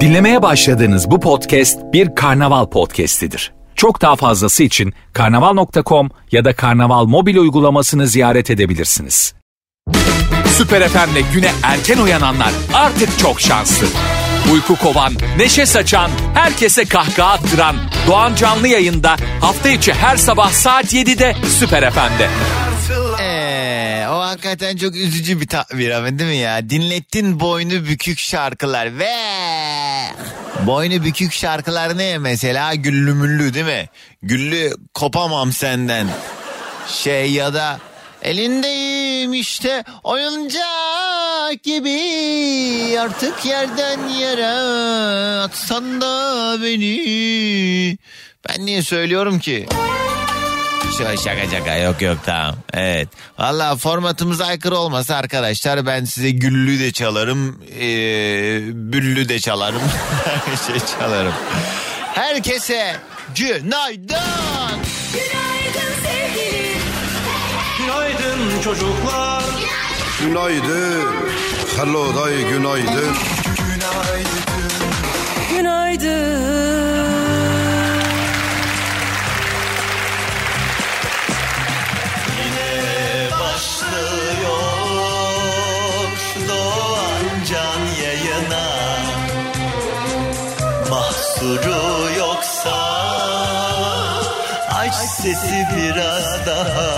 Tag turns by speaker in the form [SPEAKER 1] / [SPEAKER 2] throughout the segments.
[SPEAKER 1] Dinlemeye başladığınız bu podcast bir karnaval podcastidir. Çok daha fazlası için karnaval.com ya da karnaval mobil uygulamasını ziyaret edebilirsiniz. Süper FM'le güne erken uyananlar artık çok şanslı. Uyku kovan, neşe saçan, herkese kahkaha attıran Doğan Canlı yayında hafta içi her sabah saat 7'de Süper FM'de.
[SPEAKER 2] Ee, o hakikaten çok üzücü bir tabir ama değil mi ya? Dinlettin boynu bükük şarkılar ve boynu bükük şarkılar ne mesela? Güllü müllü değil mi? Güllü kopamam senden. Şey ya da elindeyim işte oyuncak gibi artık yerden yere atsan da beni. Ben niye söylüyorum ki? Şöyle şaka şaka yok yok tamam. Evet. Valla formatımıza aykırı olmasa arkadaşlar ben size güllü de çalarım. Ee, büllü de çalarım. Şey çalarım. Herkese günaydın.
[SPEAKER 3] Günaydın çocuklar.
[SPEAKER 4] Günaydın. Hello day günaydın.
[SPEAKER 2] Başlıyor sesi biraz daha.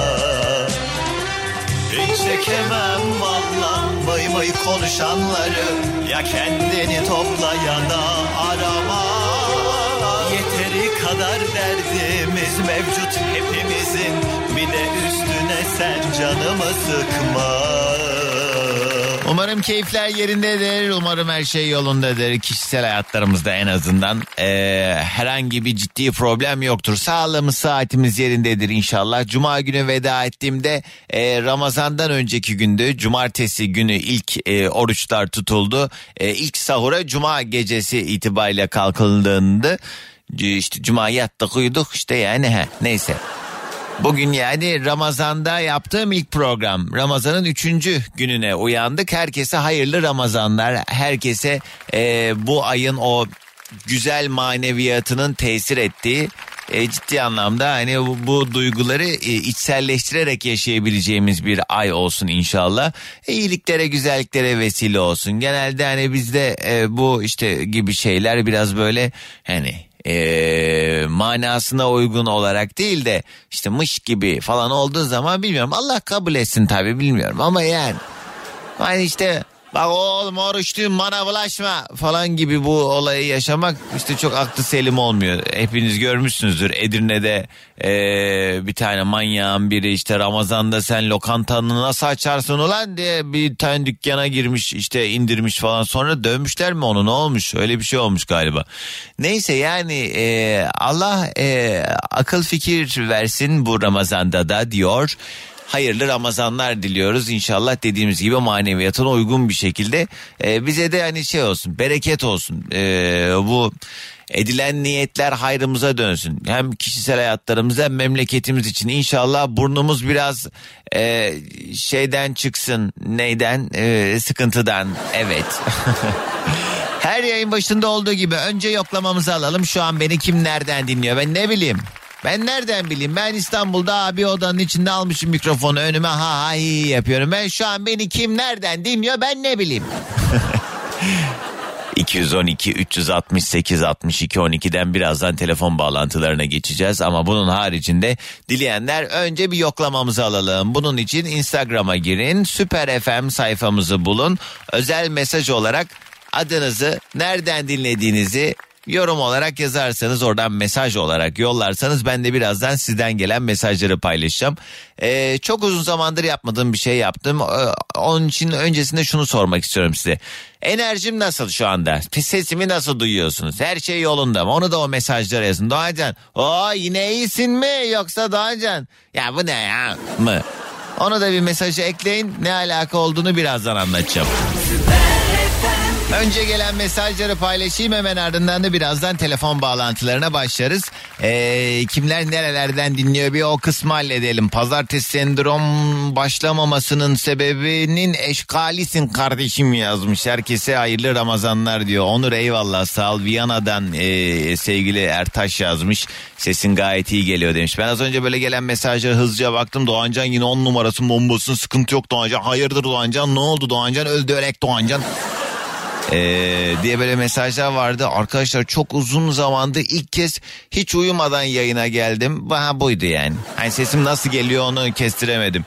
[SPEAKER 2] Hiç çekemem valla. May may konuşanları. Ya kendini topla ya da arama Yeteri kadar derdimiz mevcut hepimizin Bir de üstüne sen canımı sıkma Umarım keyifler yerindedir. Umarım her şey yolundadır. Kişisel hayatlarımızda en azından Ee, herhangi bir ciddi problem yoktur. Sağlığımız saatimiz yerindedir inşallah. Cuma günü veda ettiğimde e, Ramazan'dan önceki gündü. Cumartesi günü ilk e, oruçlar tutuldu. E, ilk sahura Cuma gecesi itibariyle kalkıldığında işte Cuma yattık uyuduk işte yani he, neyse. Bugün yani Ramazan'da yaptığım ilk program. Ramazan'ın üçüncü gününe uyandık. Herkese hayırlı Ramazanlar. Herkese e, bu ayın o güzel maneviyatının tesir ettiği e, ciddi anlamda hani bu, bu duyguları e, içselleştirerek yaşayabileceğimiz bir ay olsun inşallah. E, iyiliklere güzelliklere vesile olsun. Genelde hani bizde e, bu işte gibi şeyler biraz böyle hani e, manasına uygun olarak değil de işte mış gibi falan olduğu zaman bilmiyorum. Allah kabul etsin tabii bilmiyorum ama yani. Hani işte bak oğlum oruçluyum bana bulaşma falan gibi bu olayı yaşamak işte çok aklı selim olmuyor. Hepiniz görmüşsünüzdür Edirne'de e, bir tane manyağın biri işte Ramazan'da sen lokantanı nasıl açarsın ulan diye bir tane dükkana girmiş işte indirmiş falan sonra dövmüşler mi onu ne olmuş öyle bir şey olmuş galiba. Neyse yani e, Allah e, akıl fikir versin bu Ramazan'da da diyor hayırlı Ramazanlar diliyoruz. İnşallah dediğimiz gibi maneviyatına uygun bir şekilde e, bize de hani şey olsun bereket olsun. E, bu edilen niyetler hayrımıza dönsün. Hem kişisel hayatlarımızda hem memleketimiz için inşallah burnumuz biraz e, şeyden çıksın neyden e, sıkıntıdan evet. Her yayın başında olduğu gibi önce yoklamamızı alalım. Şu an beni kim nereden dinliyor ben ne bileyim. Ben nereden bileyim ben İstanbul'da abi odanın içinde almışım mikrofonu önüme ha ha hi yapıyorum. Ben şu an beni kim nereden dinliyor ben ne bileyim. 212 368 62 12'den birazdan telefon bağlantılarına geçeceğiz ama bunun haricinde dileyenler önce bir yoklamamızı alalım. Bunun için Instagram'a girin, Süper FM sayfamızı bulun. Özel mesaj olarak adınızı, nereden dinlediğinizi yorum olarak yazarsanız oradan mesaj olarak yollarsanız ben de birazdan sizden gelen mesajları paylaşacağım. Ee, çok uzun zamandır yapmadığım bir şey yaptım. Ee, onun için öncesinde şunu sormak istiyorum size. Enerjim nasıl şu anda? Sesimi nasıl duyuyorsunuz? Her şey yolunda mı? Onu da o mesajlara yazın. Doğacan o yine iyisin mi yoksa Doğacan ya bu ne ya mı? Onu da bir mesaja ekleyin. Ne alaka olduğunu birazdan anlatacağım. Önce gelen mesajları paylaşayım hemen ardından da birazdan telefon bağlantılarına başlarız. Ee, kimler nerelerden dinliyor bir o kısmı halledelim. Pazartesi sendrom başlamamasının sebebinin eşkalisin kardeşim yazmış. Herkese hayırlı Ramazanlar diyor. Onur eyvallah sağ ol. Viyana'dan e, sevgili Ertaş yazmış. Sesin gayet iyi geliyor demiş. Ben az önce böyle gelen mesajlara hızlıca baktım. Doğancan yine on numarası bombasının sıkıntı yok Doğancan. Hayırdır Doğancan ne oldu Doğancan öldü ölek Doğancan. Ee, diye böyle mesajlar vardı. Arkadaşlar çok uzun zamandır ilk kez hiç uyumadan yayına geldim. Ha buydu yani. Hani sesim nasıl geliyor onu kestiremedim.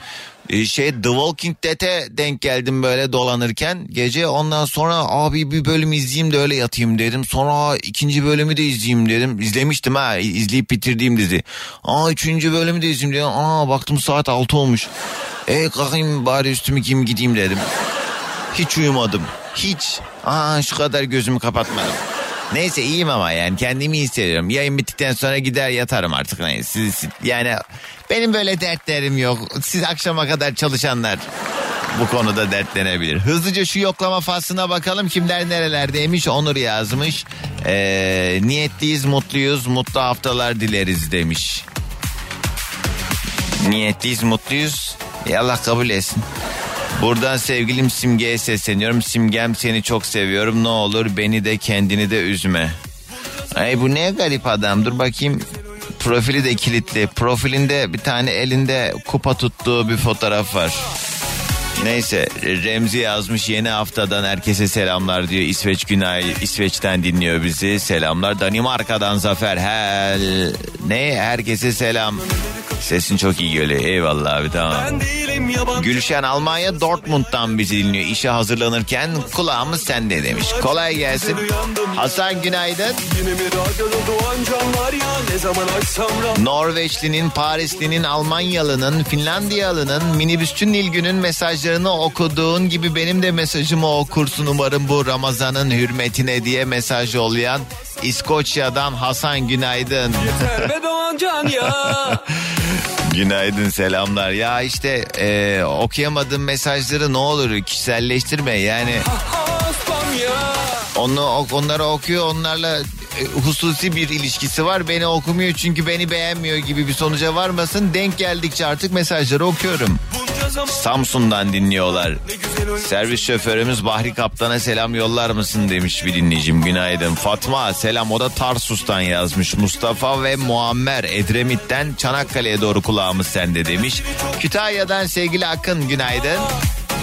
[SPEAKER 2] Ee, şey The Walking Dead'e denk geldim böyle dolanırken gece ondan sonra abi bir bölüm izleyeyim de öyle yatayım dedim. Sonra ikinci bölümü de izleyeyim dedim. İzlemiştim ha izleyip bitirdiğim dizi. Aa üçüncü bölümü de izleyeyim dedim. Aa baktım saat altı olmuş. E kalkayım bari üstümü kim gideyim dedim. Hiç uyumadım. Hiç. Aa şu kadar gözümü kapatmadım. Neyse iyiyim ama yani kendimi iyi hissediyorum. Yayın bittikten sonra gider yatarım artık. Siz, siz- yani benim böyle dertlerim yok. Siz akşama kadar çalışanlar bu konuda dertlenebilir. Hızlıca şu yoklama faslına bakalım kimler nerelerdeymiş Onur yazmış. Ee, niyetliyiz mutluyuz mutlu haftalar dileriz demiş. Niyetliyiz mutluyuz. E Allah kabul etsin. Buradan sevgilim Simge'ye sesleniyorum. Simgem seni çok seviyorum. Ne olur beni de kendini de üzme. Ay bu ne garip adam. Dur bakayım. Profili de kilitli. Profilinde bir tane elinde kupa tuttuğu bir fotoğraf var. Neyse Remzi yazmış yeni haftadan herkese selamlar diyor. İsveç Günay İsveç'ten dinliyor bizi. Selamlar Danimarka'dan Zafer Hel. Ne herkese selam. Sesin çok iyi geliyor. Eyvallah abi tamam. Gülşen Almanya Dortmund'dan bizi dinliyor. İşe hazırlanırken kulağımız sende demiş. Kolay gelsin. Hasan günaydın. Norveçlinin, Parislinin, Almanyalı'nın, Finlandiyalı'nın, minibüsçü Nilgün'ün mesajlarını okuduğun gibi benim de mesajımı okursun umarım bu Ramazan'ın hürmetine diye mesaj yollayan İskoçya'dan Hasan günaydın. Günaydın selamlar. Ya işte e, okuyamadığım mesajları ne olur kişiselleştirme yani. Onu onları okuyor onlarla e, hususi bir ilişkisi var. Beni okumuyor çünkü beni beğenmiyor gibi bir sonuca varmasın. Denk geldikçe artık mesajları okuyorum.
[SPEAKER 5] Zaman
[SPEAKER 2] Samsun'dan dinliyorlar. Servis şoförümüz Bahri Kaptan'a selam yollar mısın demiş bir dinleyicim günaydın. Fatma selam o da Tarsus'tan yazmış. Mustafa ve Muammer Edremit'ten Çanakkale'ye doğru kulağımız sende demiş. Kütahya'dan sevgili Akın günaydın.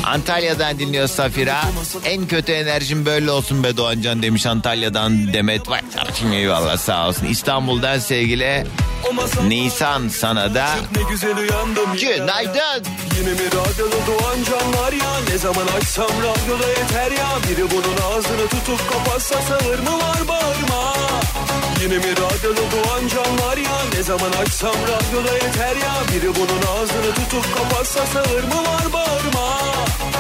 [SPEAKER 2] Antalya'dan dinliyor Safira. En kötü enerjim böyle olsun be Doğancan demiş Antalya'dan Demet. Vay eyvallah sağ olsun. İstanbul'dan sevgili Nisan sana da günaydın.
[SPEAKER 5] Yine mi radyoda doğan canlar ya? Ne zaman açsam radyoda yeter ya? Biri bunun ağzını tutup kapatsa sağır mı var bağırma? Yine mi radyoda doğan canlar ya? Ne zaman açsam radyoda yeter ya? Biri bunun ağzını tutup kapatsa sağır mı var bağırma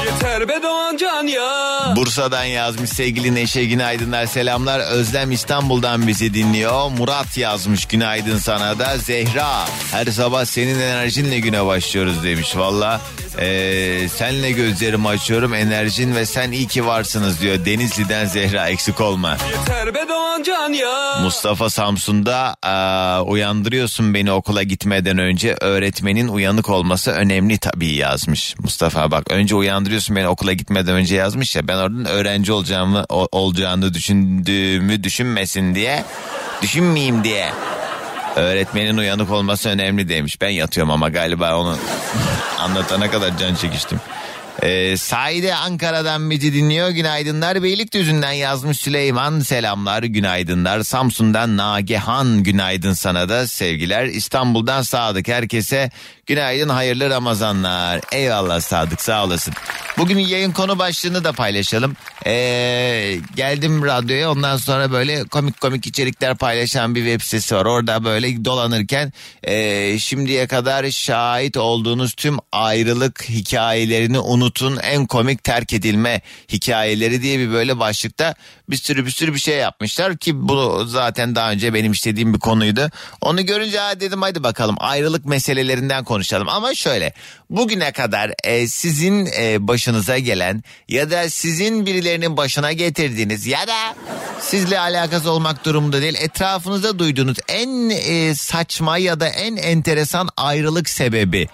[SPEAKER 5] Yeter be doğan can ya
[SPEAKER 2] Bursa'dan yazmış sevgili Neşe günaydınlar selamlar. Özlem İstanbul'dan bizi dinliyor. Murat yazmış günaydın sana da. Zehra her sabah senin enerjinle güne başlıyoruz demiş. Valla eee, senle gözlerimi açıyorum enerjin ve sen iyi ki varsınız diyor. Denizli'den Zehra eksik olma.
[SPEAKER 5] Yeter be doğan can ya
[SPEAKER 2] Mustafa Samsun'da aa, uyandırıyorsun beni okula gitmeden önce öğretmenin uyanık olması önemli tabii yazmış. Mustafa bak önce uyandırıyorsun beni okula gitmeden önce yazmış ya ben oradan öğrenci olacağımı o- olacağını düşündüğümü düşünmesin diye düşünmeyeyim diye. Öğretmenin uyanık olması önemli demiş. Ben yatıyorum ama galiba onu anlatana kadar can çekiştim. Ee, Saide Ankara'dan bizi dinliyor. Günaydınlar. Beylikdüzü'nden yazmış Süleyman. Selamlar, günaydınlar. Samsun'dan Nagihan günaydın sana da sevgiler. İstanbul'dan Sadık herkese Günaydın hayırlı Ramazanlar. Eyvallah Sadık sağ olasın. Bugünün yayın konu başlığını da paylaşalım. Ee, geldim radyoya ondan sonra böyle komik komik içerikler paylaşan bir web sitesi var. Orada böyle dolanırken e, şimdiye kadar şahit olduğunuz tüm ayrılık hikayelerini unutun en komik terk edilme hikayeleri diye bir böyle başlıkta bir sürü bir sürü bir şey yapmışlar ki bu zaten daha önce benim istediğim bir konuydu. Onu görünce dedim hadi bakalım ayrılık meselelerinden konuşalım ama şöyle bugüne kadar e, sizin e, başınıza gelen ya da sizin birilerinin başına getirdiğiniz ya da sizle alakası olmak durumunda değil etrafınızda duyduğunuz en e, saçma ya da en enteresan ayrılık sebebi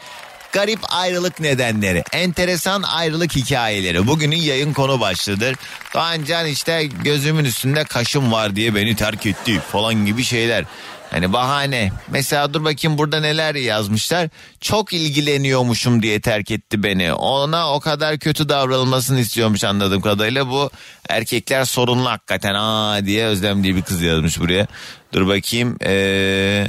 [SPEAKER 2] Garip ayrılık nedenleri, enteresan ayrılık hikayeleri. Bugünün yayın konu başlığıdır. Doğancan işte gözümün üstünde kaşım var diye beni terk etti falan gibi şeyler. Hani bahane. Mesela dur bakayım burada neler yazmışlar. Çok ilgileniyormuşum diye terk etti beni. Ona o kadar kötü davranılmasını istiyormuş anladığım kadarıyla. Bu erkekler sorunlu hakikaten aa diye Özlem diye bir kız yazmış buraya. Dur bakayım. Ee,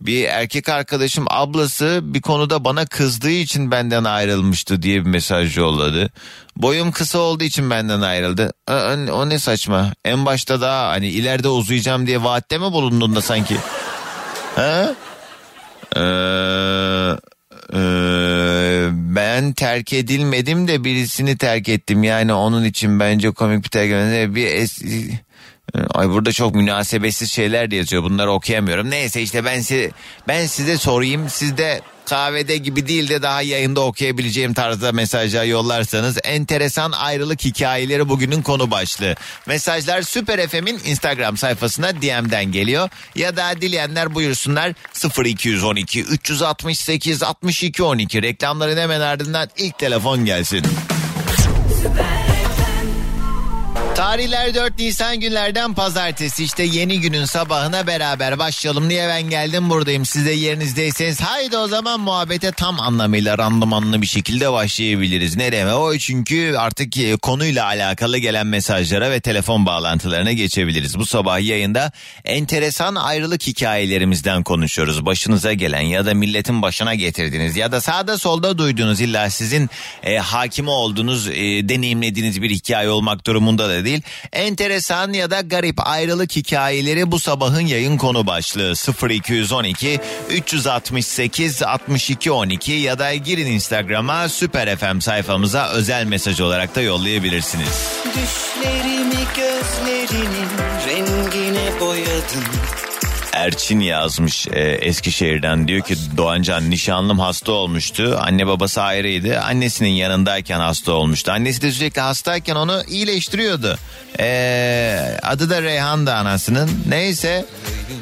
[SPEAKER 2] bir erkek arkadaşım ablası bir konuda bana kızdığı için benden ayrılmıştı diye bir mesaj yolladı. Boyum kısa olduğu için benden ayrıldı. O, o ne saçma. En başta daha hani ileride uzayacağım diye vaatte mi bulundun da sanki? Ha? Ee, e, ben terk edilmedim de birisini terk ettim. Yani onun için bence komik bir terk. Bir es Ay burada çok münasebetsiz şeyler de yazıyor. Bunları okuyamıyorum. Neyse işte ben size ben size sorayım. Siz de kahvede gibi değil de daha yayında okuyabileceğim tarzda mesajlar yollarsanız enteresan ayrılık hikayeleri bugünün konu başlığı. Mesajlar Süper FM'in Instagram sayfasına DM'den geliyor ya da dileyenler buyursunlar 0212 368 62 12 reklamların hemen ardından ilk telefon gelsin. Tarihler 4 Nisan günlerden pazartesi işte yeni günün sabahına beraber başlayalım diye ben geldim buradayım. Siz de yerinizdeyseniz haydi o zaman muhabbete tam anlamıyla randımanlı bir şekilde başlayabiliriz. Nereye? O çünkü artık e, konuyla alakalı gelen mesajlara ve telefon bağlantılarına geçebiliriz. Bu sabah yayında enteresan ayrılık hikayelerimizden konuşuyoruz. Başınıza gelen ya da milletin başına getirdiğiniz ya da sağda solda duyduğunuz illa sizin e, hakimi olduğunuz e, deneyimlediğiniz bir hikaye olmak durumunda da değil. Enteresan ya da garip ayrılık hikayeleri bu sabahın yayın konu başlığı 0212 368 62 12 ya da girin Instagram'a Süper FM sayfamıza özel mesaj olarak da yollayabilirsiniz.
[SPEAKER 6] Düşlerimi gözlerinin rengine boyadın
[SPEAKER 2] Erçin yazmış e, Eskişehir'den diyor ki Doğancan nişanlım hasta olmuştu. Anne babası ayrıydı. Annesinin yanındayken hasta olmuştu. Annesi de sürekli hastayken onu iyileştiriyordu. E, adı da Reyhan da anasının. Neyse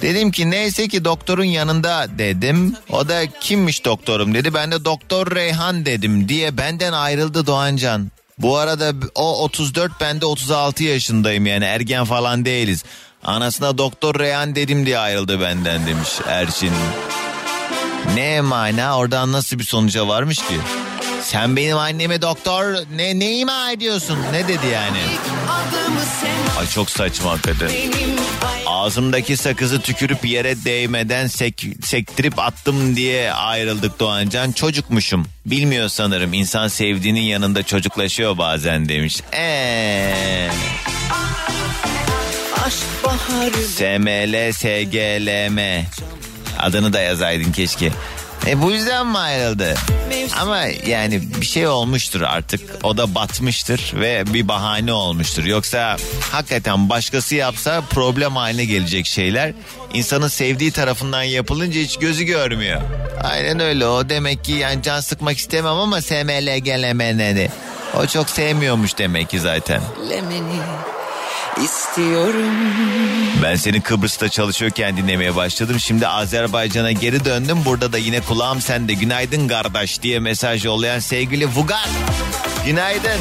[SPEAKER 2] dedim ki neyse ki doktorun yanında dedim. O da kimmiş doktorum dedi. Ben de doktor Reyhan dedim diye benden ayrıldı Doğancan. Bu arada o 34 ben de 36 yaşındayım yani ergen falan değiliz. Anasına doktor Reyhan dedim diye ayrıldı benden demiş Erçin. Ne mana oradan nasıl bir sonuca varmış ki? Sen benim anneme doktor ne, ne ima ediyorsun? Ne dedi yani? Ay çok saçma hakikaten. Ağzımdaki sakızı tükürüp yere değmeden sek, sektirip attım diye ayrıldık Doğancan. Çocukmuşum. Bilmiyor sanırım insan sevdiğinin yanında çocuklaşıyor bazen demiş. Eee... SML SGLM adını da yazaydın keşke. E bu yüzden mi ayrıldı? Ama yani bir şey olmuştur artık. O da batmıştır ve bir bahane olmuştur. Yoksa hakikaten başkası yapsa problem haline gelecek şeyler. insanın sevdiği tarafından yapılınca hiç gözü görmüyor. Aynen öyle o demek ki yani can sıkmak istemem ama SML GLM'ni. O çok sevmiyormuş demek ki zaten.
[SPEAKER 6] Lemeni istiyorum.
[SPEAKER 2] Ben seni Kıbrıs'ta çalışıyorken dinlemeye başladım. Şimdi Azerbaycan'a geri döndüm. Burada da yine kulağım sende. Günaydın kardeş diye mesaj yollayan sevgili Vugar. Günaydın.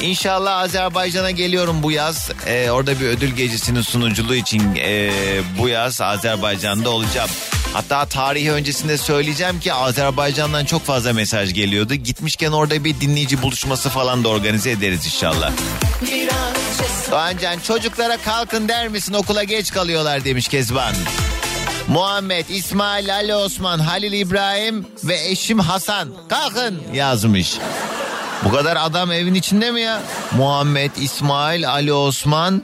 [SPEAKER 2] İnşallah Azerbaycan'a geliyorum bu yaz. Ee, orada bir ödül gecesinin sunuculuğu için e, bu yaz Azerbaycan'da olacağım. Hatta tarihi öncesinde söyleyeceğim ki Azerbaycan'dan çok fazla mesaj geliyordu. Gitmişken orada bir dinleyici buluşması falan da organize ederiz inşallah. Doğancan çocuklara kalkın der misin okula geç kalıyorlar demiş Kezban. Muhammed, İsmail, Ali Osman, Halil İbrahim ve eşim Hasan. Kalkın yazmış. Bu kadar adam evin içinde mi ya? Muhammed, İsmail, Ali Osman,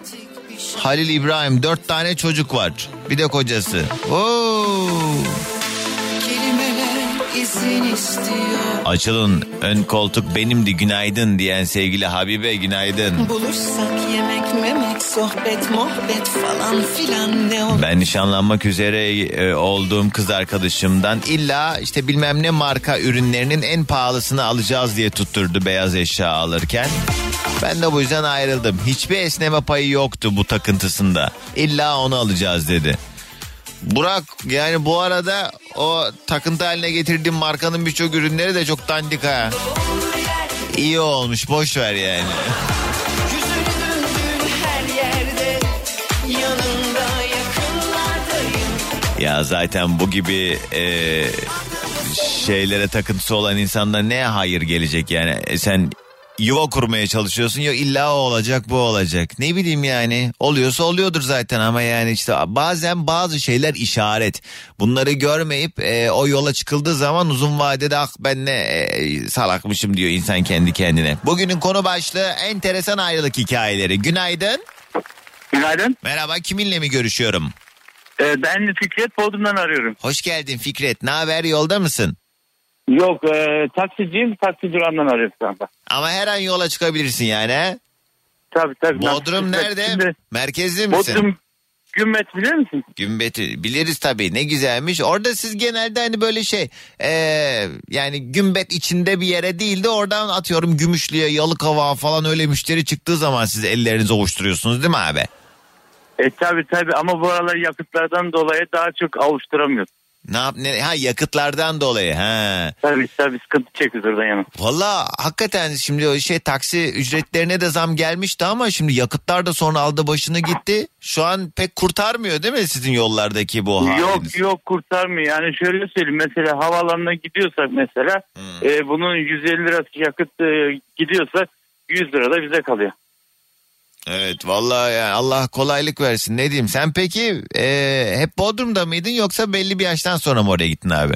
[SPEAKER 2] Halil İbrahim. Dört tane çocuk var. Bir de kocası. Oo. Açılın ön koltuk benimdi günaydın diyen sevgili Habibe günaydın.
[SPEAKER 6] Bulursak yemek memek sohbet muhabbet falan filan ne olur
[SPEAKER 2] Ben nişanlanmak üzere e, olduğum kız arkadaşımdan illa işte bilmem ne marka ürünlerinin en pahalısını alacağız diye tutturdu beyaz eşya alırken. Ben de bu yüzden ayrıldım. Hiçbir esneme payı yoktu bu takıntısında. İlla onu alacağız dedi. Burak yani bu arada o takıntı haline getirdiğim markanın birçok ürünleri de çok dandik ha. İyi olmuş boş ver yani. Ya zaten bu gibi e, şeylere takıntısı olan insanda ne hayır gelecek yani E, sen yuva kurmaya çalışıyorsun ya illa o olacak bu olacak ne bileyim yani oluyorsa oluyordur zaten ama yani işte bazen bazı şeyler işaret bunları görmeyip e, o yola çıkıldığı zaman uzun vadede ah ben ne e, salakmışım diyor insan kendi kendine. Bugünün konu başlığı enteresan ayrılık hikayeleri günaydın
[SPEAKER 7] Günaydın.
[SPEAKER 2] merhaba kiminle mi görüşüyorum?
[SPEAKER 7] Ee, ben Fikret Bodrum'dan arıyorum.
[SPEAKER 2] Hoş geldin Fikret. Ne haber yolda mısın?
[SPEAKER 7] Yok e, taksiciyim. Taksi durağından arıyorum şu anda.
[SPEAKER 2] Ama her an yola çıkabilirsin yani. he?
[SPEAKER 7] Tabii tabii.
[SPEAKER 2] Bodrum nerede?
[SPEAKER 7] Şimdi
[SPEAKER 2] Merkezli misin?
[SPEAKER 7] Bodrum Gümmet bilir misin?
[SPEAKER 2] Gümbet'i biliriz tabii ne güzelmiş. Orada siz genelde hani böyle şey eee, yani gümbet içinde bir yere değil de oradan atıyorum Gümüşlü'ye Yalıkava falan öyle müşteri çıktığı zaman siz ellerinizi ovuşturuyorsunuz değil mi abi?
[SPEAKER 7] E tabii tabii ama bu aralar yakıtlardan dolayı daha çok avuşturamıyoruz.
[SPEAKER 2] Ne yap ne ha yakıtlardan dolayı ha.
[SPEAKER 7] Tabii tabii sıkıntı çekiyoruz oradan yana.
[SPEAKER 2] Valla hakikaten şimdi o şey taksi ücretlerine de zam gelmişti ama şimdi yakıtlar da sonra aldı başını gitti. Şu an pek kurtarmıyor değil mi sizin yollardaki bu haliniz?
[SPEAKER 7] Yok yok kurtarmıyor. Yani şöyle söyleyeyim mesela havaalanına gidiyorsak mesela
[SPEAKER 2] Hmm.
[SPEAKER 7] e, bunun 150 lirası yakıt e, gidiyorsa 100 lira da bize kalıyor.
[SPEAKER 2] Evet vallahi yani Allah kolaylık versin ne diyeyim. Sen peki e, hep Bodrum'da mıydın yoksa belli bir yaştan sonra mı oraya gittin abi?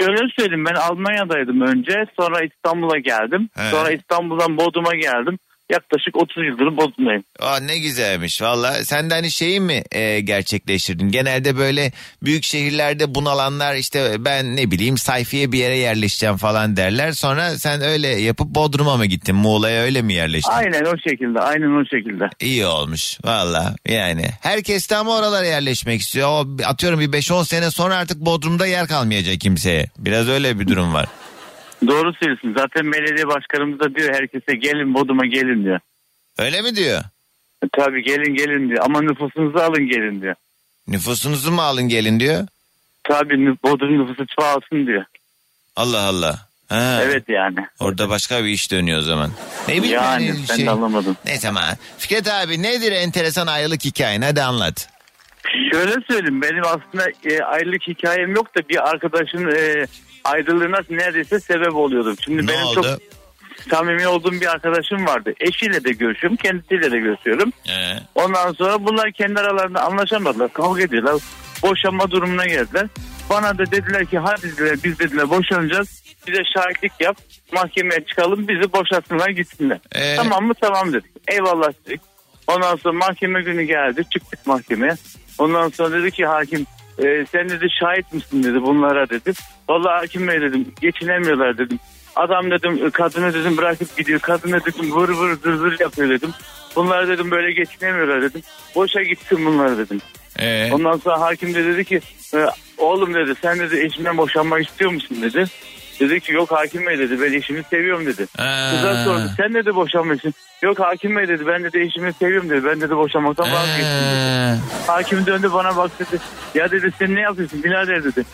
[SPEAKER 7] Şöyle söyleyeyim ben Almanya'daydım önce sonra İstanbul'a geldim.
[SPEAKER 2] He.
[SPEAKER 7] Sonra İstanbul'dan Bodrum'a geldim. Yaklaşık 30 yıldır Bodrum'dayım.
[SPEAKER 2] Aa, ne güzelmiş valla. Sen de hani şeyi mi e, gerçekleştirdin? Genelde böyle büyük şehirlerde bunalanlar işte ben ne bileyim sayfiye bir yere yerleşeceğim falan derler. Sonra sen öyle yapıp Bodrum'a mı gittin? Muğla'ya öyle mi yerleştin?
[SPEAKER 7] Aynen o şekilde aynen o şekilde.
[SPEAKER 2] İyi olmuş valla yani. Herkes de ama oralara yerleşmek istiyor. O, atıyorum bir 5-10 sene sonra artık Bodrum'da yer kalmayacak kimseye. Biraz öyle bir durum var.
[SPEAKER 7] Doğru söylüyorsun. Zaten belediye başkanımız da diyor herkese gelin Bodrum'a gelin diyor.
[SPEAKER 2] Öyle mi diyor?
[SPEAKER 7] E, Tabii gelin gelin diyor ama nüfusunuzu alın gelin diyor.
[SPEAKER 2] Nüfusunuzu mu alın gelin diyor.
[SPEAKER 7] Tabii Bodrum nüfusu çoğalsın diyor.
[SPEAKER 2] Allah Allah. Ha,
[SPEAKER 7] Evet yani.
[SPEAKER 2] Orada başka bir iş dönüyor o zaman. Ne bileyim
[SPEAKER 7] Yani
[SPEAKER 2] yani
[SPEAKER 7] ben
[SPEAKER 2] şey-
[SPEAKER 7] de anlamadım.
[SPEAKER 2] Neyse ama Fikret abi nedir enteresan ayrılık hikayen hadi anlat.
[SPEAKER 7] Şöyle söyleyeyim benim aslında e, ayrılık hikayem yok da bir arkadaşın e, ayrılığına neredeyse sebep oluyordum. Şimdi
[SPEAKER 2] Ne
[SPEAKER 7] benim
[SPEAKER 2] oldu?
[SPEAKER 7] çok samimi olduğum bir arkadaşım vardı. Eşiyle de görüşüyorum, kendisiyle de görüşüyorum.
[SPEAKER 2] Ee,
[SPEAKER 7] Ondan sonra bunlar kendi aralarında anlaşamadılar, kavga ediyorlar. Boşanma durumuna geldiler. Bana da dediler ki hadi dediler biz dediler boşanacağız. Bize şahitlik yap, mahkemeye çıkalım bizi boşatsınlar gitsinler.
[SPEAKER 2] Ee?
[SPEAKER 7] Tamam mı tamam dedik. Eyvallah dedik. Ondan sonra mahkeme günü geldi çıktık mahkemeye. Ondan sonra dedi ki hakim e, sen dedi şahit misin dedi bunlara dedi. Vallahi hakim bey dedim geçinemiyorlar dedim. Adam dedim kadını dedim bırakıp gidiyor. Kadına dedim vır vır zır zır yapıyor dedim. Bunlar dedim böyle geçinemiyorlar dedim. Boşa gitsin bunlar dedim.
[SPEAKER 2] ee,
[SPEAKER 7] Ondan sonra hakim de dedi ki "E, oğlum dedi sen dedi eşimden boşanmak istiyor musun dedi. Dedi ki yok hakim bey dedi ben eşimi seviyorum dedi. Kıza sordu sen dedi boşanmak için. Yok hakim bey dedi ben dedi eşimi seviyorum dedi. Ben dedi boşanmaktan vazgeçtim dedi.
[SPEAKER 2] ee,
[SPEAKER 7] Hakim döndü bana bak dedi. Ya dedi sen ne yapıyorsun birader dedi.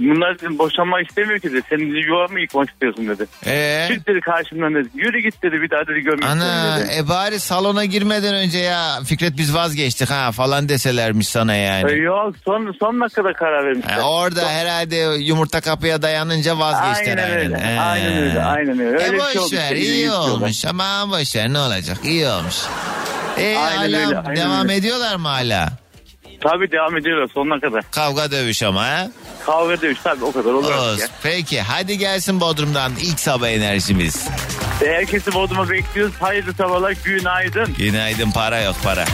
[SPEAKER 7] Bunlar dedim boşanmak istemiyor ki dedi. Sen dedi yuva mı yıkmak istiyorsun dedi.
[SPEAKER 2] ee.
[SPEAKER 7] Çık dedi karşımdan dedi. Yürü git dedi bir daha dedi görmek
[SPEAKER 2] Ana
[SPEAKER 7] dedi.
[SPEAKER 2] e bari salona girmeden önce ya Fikret biz vazgeçtik ha falan deselermiş sana
[SPEAKER 7] E,
[SPEAKER 2] yani.
[SPEAKER 7] yok son, son dakikada karar vermişler.
[SPEAKER 2] Ha, orada herhalde yumurta kapıya dayanınca vazgeçtiler
[SPEAKER 7] Aynen öyle,
[SPEAKER 2] aynen.
[SPEAKER 7] aynen öyle, aynen öyle. Öyle
[SPEAKER 2] e
[SPEAKER 7] bir
[SPEAKER 2] boş
[SPEAKER 7] şey oldu
[SPEAKER 2] ver iyi
[SPEAKER 7] yolu.
[SPEAKER 2] olmuş ama boş ver ne olacak iyi olmuş. E
[SPEAKER 7] Aynen
[SPEAKER 2] hala
[SPEAKER 7] öyle, aynen
[SPEAKER 2] devam
[SPEAKER 7] öyle.
[SPEAKER 2] ediyorlar mı hala?
[SPEAKER 7] Tabii devam ediyorlar sonuna kadar.
[SPEAKER 2] Kavga dövüş ama ha?
[SPEAKER 7] Kavga dövüş tabii o kadar olur.
[SPEAKER 2] Olsun.
[SPEAKER 7] Ya.
[SPEAKER 2] Peki hadi gelsin Bodrum'dan ilk sabah enerjimiz.
[SPEAKER 7] Herkesi Bodrum'a bekliyoruz. Hayırlı sabahlar günaydın.
[SPEAKER 2] Günaydın para yok para.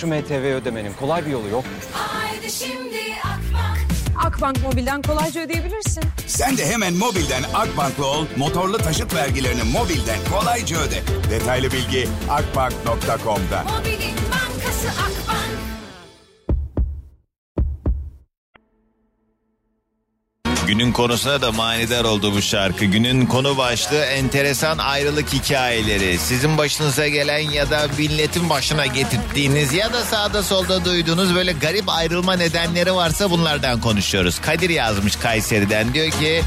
[SPEAKER 8] Şu MTV ödemenin kolay bir yolu yok.
[SPEAKER 9] Haydi şimdi Akbank.
[SPEAKER 10] Mobil'den kolayca ödeyebilirsin.
[SPEAKER 11] Sen de hemen mobilden Akbank'lı ol, motorlu taşıt vergilerini mobilden kolayca öde. Detaylı bilgi akbank.com'da.
[SPEAKER 9] Mobilin bankası Akbank.
[SPEAKER 2] Günün konusuna da manidar oldu bu şarkı. Günün konu başlığı enteresan ayrılık hikayeleri. Sizin başınıza gelen ya da milletin başına getirdiğiniz ya da sağda solda duyduğunuz böyle garip ayrılma nedenleri varsa bunlardan konuşuyoruz. Kadir yazmış Kayseri'den diyor ki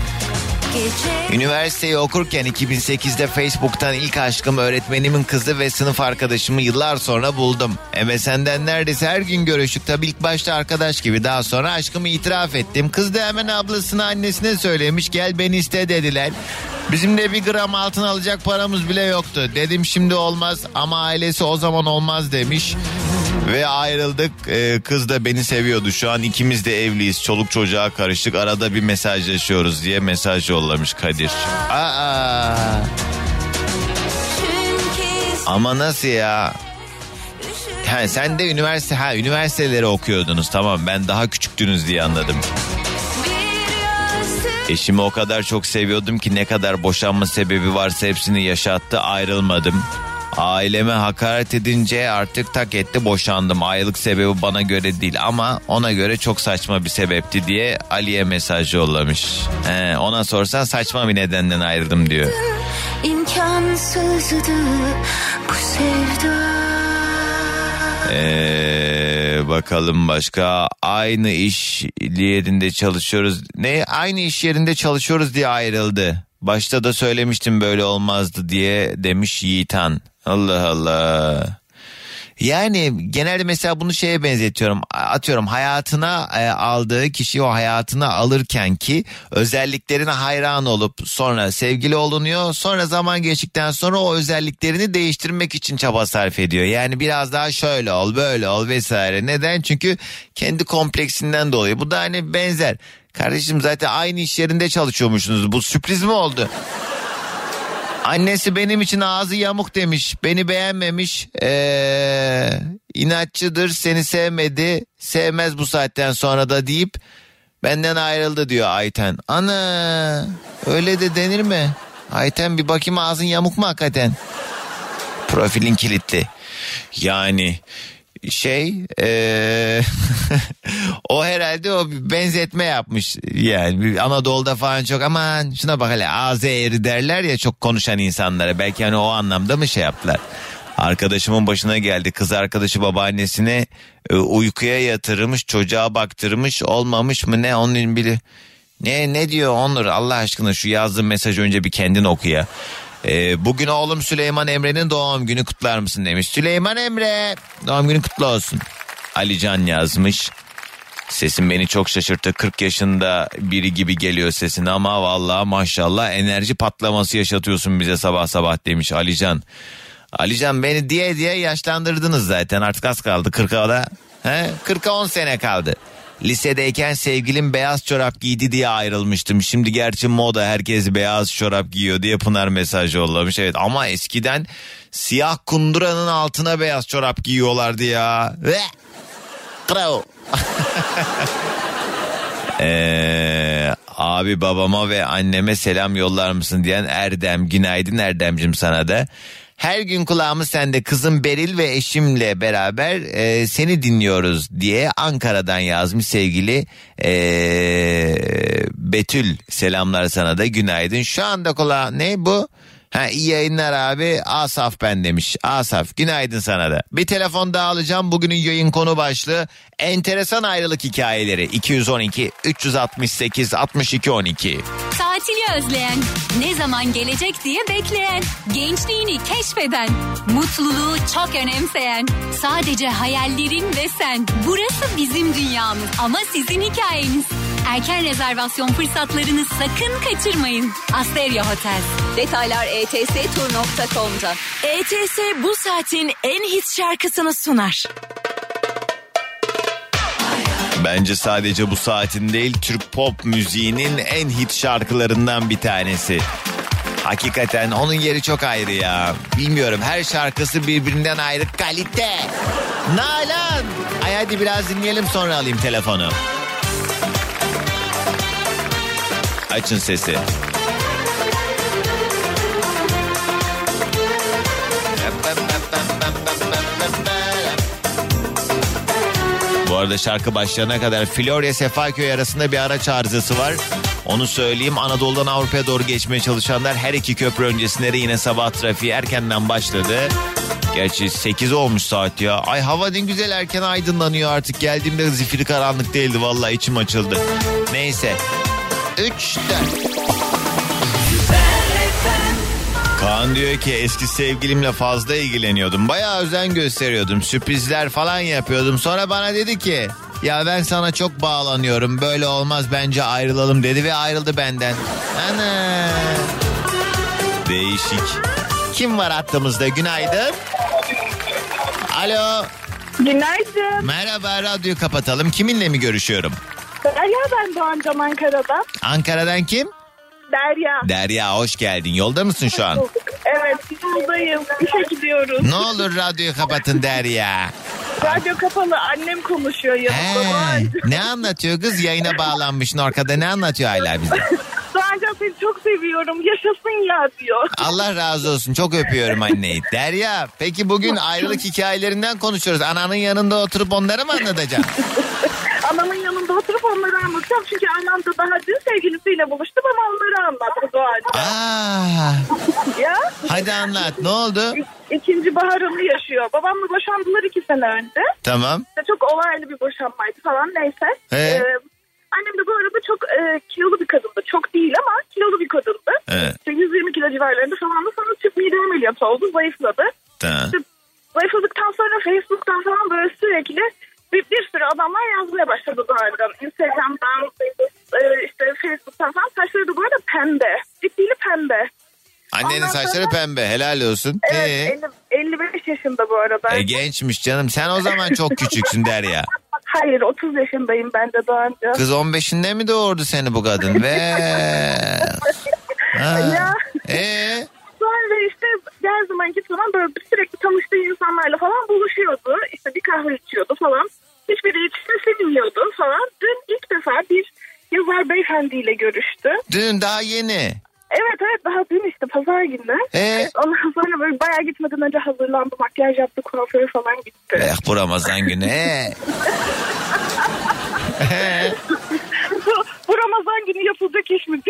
[SPEAKER 2] Üniversiteyi okurken 2008'de Facebook'tan ilk aşkım öğretmenimin kızı ve sınıf arkadaşımı yıllar sonra buldum. MSN'den neredeyse her gün görüştük. Tabii ilk başta arkadaş gibi daha sonra aşkımı itiraf ettim. Kız da hemen ablasına annesine söylemiş gel beni iste dediler. Bizim de bir gram altın alacak paramız bile yoktu. Dedim şimdi olmaz ama ailesi o zaman olmaz demiş. Ve ayrıldık. Ee, kız da beni seviyordu. Şu an ikimiz de evliyiz. Çoluk çocuğa karıştık. Arada bir mesajlaşıyoruz diye mesaj yollamış Kadir. Aa. Ama nasıl ya? Ha, sen de üniversite ha üniversiteleri okuyordunuz tamam ben daha küçüktünüz diye anladım. Eşimi o kadar çok seviyordum ki ne kadar boşanma sebebi varsa hepsini yaşattı ayrılmadım. Aileme hakaret edince artık tak etti boşandım. Ayrılık sebebi bana göre değil ama ona göre çok saçma bir sebepti diye Ali'ye mesaj yollamış. He, ona sorsan saçma bir nedenden ayrıldım diyor.
[SPEAKER 9] İmkansızdı bu sevda.
[SPEAKER 2] Ee, bakalım başka aynı iş yerinde çalışıyoruz. Ne aynı iş yerinde çalışıyoruz diye ayrıldı. Başta da söylemiştim böyle olmazdı diye demiş Yiğitan. Allah Allah. Yani genelde mesela bunu şeye benzetiyorum. Atıyorum hayatına e, aldığı kişi o hayatına alırken ki özelliklerine hayran olup sonra sevgili olunuyor. Sonra zaman geçtikten sonra o özelliklerini değiştirmek için çaba sarf ediyor. Yani biraz daha şöyle ol böyle ol vesaire. Neden? Çünkü kendi kompleksinden dolayı. Bu da hani benzer. Kardeşim zaten aynı iş yerinde çalışıyormuşsunuz. Bu sürpriz mi oldu? Annesi benim için ağzı yamuk demiş. Beni beğenmemiş. Ee, inatçıdır seni sevmedi. Sevmez bu saatten sonra da deyip benden ayrıldı diyor Ayten. Ana öyle de denir mi? Ayten bir bakayım ağzın yamuk mu hakikaten? Profilin kilitli. Yani şey ee, o herhalde o benzetme yapmış. Yani Anadolu'da falan çok aman şuna bak hele ağzı eğri derler ya çok konuşan insanlara. Belki hani o anlamda mı şey yaptılar? Arkadaşımın başına geldi kız arkadaşı babaannesine e, uykuya yatırmış çocuğa baktırmış olmamış mı ne onun bile ne ne diyor Onur? Allah aşkına şu yazdığın mesajı önce bir kendin oku ya. Ee, bugün oğlum Süleyman Emre'nin doğum günü kutlar mısın demiş. Süleyman Emre doğum günü kutlu olsun. Alican yazmış. Sesin beni çok şaşırttı. 40 yaşında biri gibi geliyor sesin ama vallahi maşallah enerji patlaması yaşatıyorsun bize sabah sabah demiş Alican. Alican beni diye diye yaşlandırdınız zaten artık az kaldı 40'a da. He? 40'a 10 sene kaldı. Lisedeyken sevgilim beyaz çorap giydi diye ayrılmıştım. Şimdi gerçi moda herkes beyaz çorap giyiyor diye Pınar mesaj yollamış. Evet ama eskiden siyah kunduranın altına beyaz çorap giyiyorlardı ya. Ve Krao. Ee, abi babama ve anneme selam yollar mısın diyen Erdem. Günaydın Erdemcim sana da. Her gün kulağımız sende kızım Beril ve eşimle beraber e, seni dinliyoruz diye Ankara'dan yazmış sevgili e, Betül. Selamlar sana da günaydın. Şu anda kulağı ne bu? Ha iyi yayınlar abi Asaf ben demiş. Asaf günaydın sana da. Bir telefon daha alacağım. Bugünün yayın konu başlığı enteresan ayrılık hikayeleri. 212 368 62 12.
[SPEAKER 12] Tatili özleyen, ne zaman gelecek diye bekleyen, gençliğini keşfeden, mutluluğu çok önemseyen, sadece hayallerin ve sen. Burası bizim dünyamız ama sizin hikayeniz. Erken rezervasyon fırsatlarını sakın kaçırmayın. Asteria Hotel.
[SPEAKER 13] Detaylar E etstur.com'da.
[SPEAKER 9] ETS bu saatin en hit şarkısını sunar.
[SPEAKER 2] Bence sadece bu saatin değil Türk pop müziğinin en hit şarkılarından bir tanesi. Hakikaten onun yeri çok ayrı ya. Bilmiyorum her şarkısı birbirinden ayrı kalite. Nalan. Ay hadi biraz dinleyelim sonra alayım telefonu. Açın sesi. Bu arada şarkı başlayana kadar Florya Sefaköy arasında bir araç arızası var. Onu söyleyeyim Anadolu'dan Avrupa'ya doğru geçmeye çalışanlar her iki köprü öncesinde de yine sabah trafiği erkenden başladı. Gerçi 8 olmuş saat ya. Ay hava ne güzel erken aydınlanıyor artık. Geldiğimde zifiri karanlık değildi. Vallahi içim açıldı. Neyse. 3 4 Kaan diyor ki eski sevgilimle fazla ilgileniyordum. Bayağı özen gösteriyordum. Sürprizler falan yapıyordum. Sonra bana dedi ki ya ben sana çok bağlanıyorum. Böyle olmaz bence ayrılalım dedi ve ayrıldı benden. Ana. Değişik. Kim var hattımızda? Günaydın. Alo.
[SPEAKER 14] Günaydın.
[SPEAKER 2] Merhaba radyoyu kapatalım. Kiminle mi görüşüyorum?
[SPEAKER 14] Derya ben Doğancan Ankara'dan.
[SPEAKER 2] Ankara'dan kim?
[SPEAKER 14] Derya.
[SPEAKER 2] Derya hoş geldin. Yolda mısın şu an?
[SPEAKER 14] Evet yoldayım. İşe gidiyoruz.
[SPEAKER 2] Ne olur radyoyu kapatın Derya.
[SPEAKER 14] Radyo kapalı annem konuşuyor yanımda.
[SPEAKER 2] He, ne anlatıyor kız? Yayına bağlanmışsın arkada ne anlatıyor hala bize?
[SPEAKER 14] Seni çok seviyorum. Yaşasın ya diyor.
[SPEAKER 2] Allah razı olsun çok öpüyorum anneyi. Derya peki bugün ayrılık hikayelerinden konuşuyoruz. Ananın yanında oturup onları mı anlatacaksın?
[SPEAKER 14] Anamın yanında oturup onları anlatacağım. Çünkü annem de daha dün sevgilisiyle buluştu bana onları anlattı Doğancan.
[SPEAKER 2] Aa,
[SPEAKER 14] Ya
[SPEAKER 2] hadi anlat ne oldu?
[SPEAKER 14] ikinci baharını yaşıyor. Babamla boşandılar iki sene önce.
[SPEAKER 2] Tamam.
[SPEAKER 14] İşte çok olaylı bir boşanmaydı falan neyse.
[SPEAKER 2] He.
[SPEAKER 14] Ee, annem de bu arada çok e, kilolu bir kadındı. Çok değil ama kilolu bir kadındı.
[SPEAKER 2] Evet.
[SPEAKER 14] İşte 120 kilo civarlarında falan da sonra tüp mide ameliyatı oldu. Zayıfladı.
[SPEAKER 2] Tamam.
[SPEAKER 14] İşte zayıfladıktan sonra Facebook'tan falan böyle sürekli bir, bir sürü adamlar yazmaya başladı zaten. Instagram'dan, e, işte Facebook'tan falan. Saçları da bu arada pembe. Ciddiyle pembe.
[SPEAKER 2] Annenin
[SPEAKER 14] Ondan
[SPEAKER 2] saçları
[SPEAKER 14] sonra-
[SPEAKER 2] pembe helal olsun.
[SPEAKER 14] Evet
[SPEAKER 2] Ee?
[SPEAKER 14] 50, 55 yaşında bu arada.
[SPEAKER 2] E, gençmiş canım sen o zaman çok küçüksün Derya.
[SPEAKER 14] Hayır 30 yaşındayım ben de Doğanca.
[SPEAKER 2] Kız 15'inde mi doğurdu seni bu kadın? Ve Ha.
[SPEAKER 14] Ya.
[SPEAKER 2] Ee?
[SPEAKER 14] Sonra işte her zaman git zaman böyle sürekli tanıştığı insanlarla falan buluşuyordu. İşte bir kahve içiyordu falan. Hiçbiri içine sevinmiyordu falan. Dün ilk defa bir yazar beyefendiyle görüştü.
[SPEAKER 2] Dün daha yeni.
[SPEAKER 14] Evet evet daha dün işte pazar günü.
[SPEAKER 2] Ee?
[SPEAKER 14] Ondan sonra böyle bayağı gitmeden önce hazırlandı. Makyaj yaptı kuaföre falan gitti.
[SPEAKER 2] Eh bu Ramazan günü. Ee?
[SPEAKER 14] Bu, bu Ramazan günü yapılacak iş mi.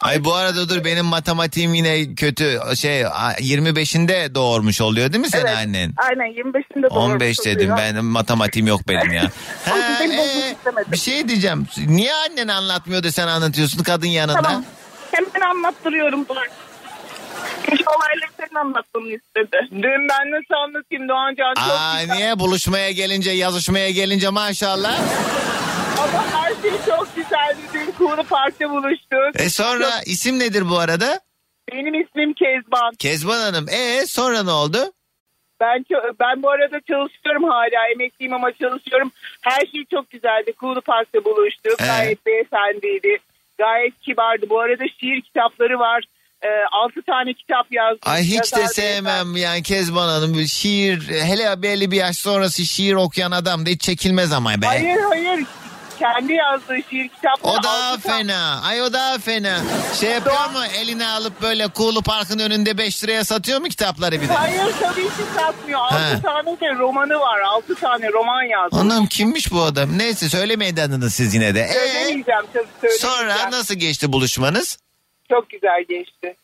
[SPEAKER 2] Ay bu arada dur benim matematiğim yine kötü. Şey 25'inde doğurmuş oluyor değil mi senin
[SPEAKER 14] Evet,
[SPEAKER 2] annen?
[SPEAKER 14] Aynen 25'inde doğurmuş
[SPEAKER 2] 15 dedim
[SPEAKER 14] oluyor.
[SPEAKER 2] ben matematiğim yok benim ya. Ha,
[SPEAKER 14] istemedim.
[SPEAKER 2] bir şey diyeceğim. Niye annen anlatmıyor da sen anlatıyorsun kadın yanında?
[SPEAKER 14] Tamam. Hemen anlattırıyorum bunu. Çünkü olayları senin anlatmamı istedi.
[SPEAKER 15] Dün ben nasıl anlatayım Doğancan çok
[SPEAKER 2] Aa
[SPEAKER 15] güzel.
[SPEAKER 2] niye buluşmaya gelince yazışmaya gelince maşallah.
[SPEAKER 15] Ama her şey çok güzeldi. Dün Kuğulu Park'ta buluştuk.
[SPEAKER 2] E sonra isim nedir bu arada?
[SPEAKER 15] Benim ismim Kezban.
[SPEAKER 2] Kezban Hanım. E sonra ne oldu?
[SPEAKER 15] Ben ben bu arada çalışıyorum hala. Emekliyim ama çalışıyorum. Her şey çok güzeldi. Kuğulu Park'ta buluştuk.
[SPEAKER 2] Ee?
[SPEAKER 15] Gayet beyefendiydi. Gayet kibardı. Bu arada şiir kitapları var. Ee, altı tane kitap yazdı.
[SPEAKER 2] Ay hiç de sevmem yani Kezban Hanım. Şiir hele belli bir yaş sonrası şiir okuyan adam da hiç çekilmez ama be.
[SPEAKER 15] Hayır hayır. Kendi yazdığı şiir kitapları.
[SPEAKER 2] O daha
[SPEAKER 15] tane-
[SPEAKER 2] fena. Ay o daha fena. Şey yapıyor mu eline alıp böyle Kuğulu Park'ın önünde 5 liraya satıyor mu kitapları bir de?
[SPEAKER 15] Hayır tabii ki satmıyor. Altı
[SPEAKER 2] He.
[SPEAKER 15] tane de romanı var. Altı tane roman yazdı.
[SPEAKER 2] Anam kimmiş bu adam? Neyse söylemeyin adını siz yine de. Ee,
[SPEAKER 15] Söylemeyeceğim tabii söylemeyeceğim.
[SPEAKER 2] sonra nasıl geçti buluşmanız?
[SPEAKER 15] Çok güzel geçti.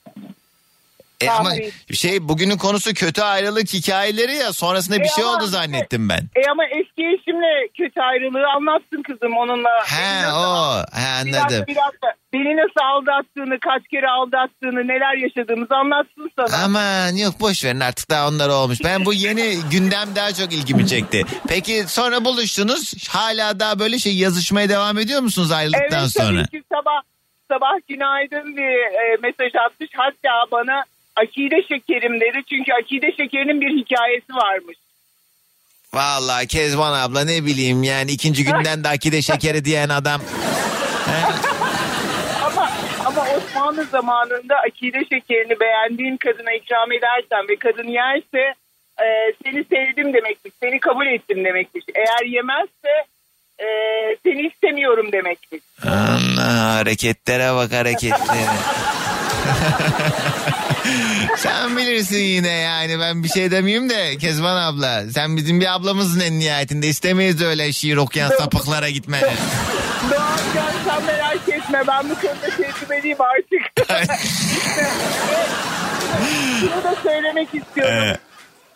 [SPEAKER 2] E ama şey bugünün konusu kötü ayrılık hikayeleri ya sonrasında bir
[SPEAKER 15] E
[SPEAKER 2] şey
[SPEAKER 15] ama-
[SPEAKER 2] oldu zannettim ben.
[SPEAKER 15] E ama eski eşimle kötü ayrılığı anlatsın kızım onunla.
[SPEAKER 2] He o he,
[SPEAKER 15] Bir dakika,
[SPEAKER 2] anladım.
[SPEAKER 15] bir dakika. Beni nasıl aldattığını, kaç kere aldattığını, neler yaşadığımızı anlatsın sana.
[SPEAKER 2] Aman yok boş verin artık daha onlar olmuş. Ben bu yeni gündem daha çok ilgimi çekti. Peki sonra buluştunuz. Hala daha böyle şey yazışmaya devam ediyor musunuz ayrıldıktan
[SPEAKER 15] evet
[SPEAKER 2] sonra?
[SPEAKER 15] tabii ki sabah sabah günaydın bir e, mesaj atmış. Hatta bana akide şekerim dedi. Çünkü akide şekerinin bir hikayesi varmış.
[SPEAKER 2] Vallahi Kezban abla ne bileyim yani ikinci günden de akide şekeri diyen adam.
[SPEAKER 15] ama ama Osmanlı zamanında akide şekerini beğendiğin kadına ikram edersen ve kadın yerse e, seni sevdim demektir. Seni kabul ettim demektir. Eğer yemezse e, seni istemiyorum demektir.
[SPEAKER 2] Allah hareketlere bak hareketlere. Sen bilirsin yine yani ben bir şey demeyeyim de Kezban abla. Sen bizim bir ablamızın en nihayetinde istemeyiz öyle şiir okuyan sapıklara gitmeni.
[SPEAKER 15] Doğancan sen merak etme ben bu konuda tecrübeliyim artık. Şunu da söylemek istiyorum.
[SPEAKER 2] Evet.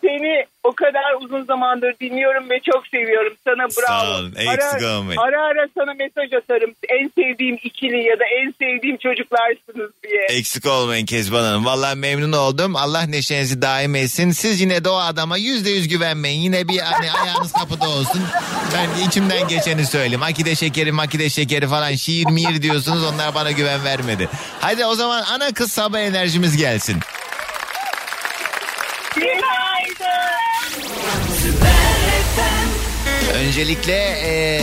[SPEAKER 15] Seni o kadar uzun zamandır dinliyorum ve çok seviyorum. Sana bravo.
[SPEAKER 2] Sağ olun, eksik
[SPEAKER 15] ara,
[SPEAKER 2] olmayın.
[SPEAKER 15] ara ara sana mesaj atarım. En sevdiğim ikili ya da en sevdiğim çocuklarsınız diye.
[SPEAKER 2] Eksik olmayın Kezban Hanım. Vallahi memnun oldum. Allah neşenizi daim etsin. Siz yine de o adama yüzde yüz güvenmeyin. Yine bir hani ayağınız kapıda olsun. Ben de içimden geçeni söyleyeyim. Akide şekeri makide şekeri falan şiir miyir diyorsunuz. Onlar bana güven vermedi. Hadi o zaman ana kız sabah enerjimiz gelsin. Öncelikle e,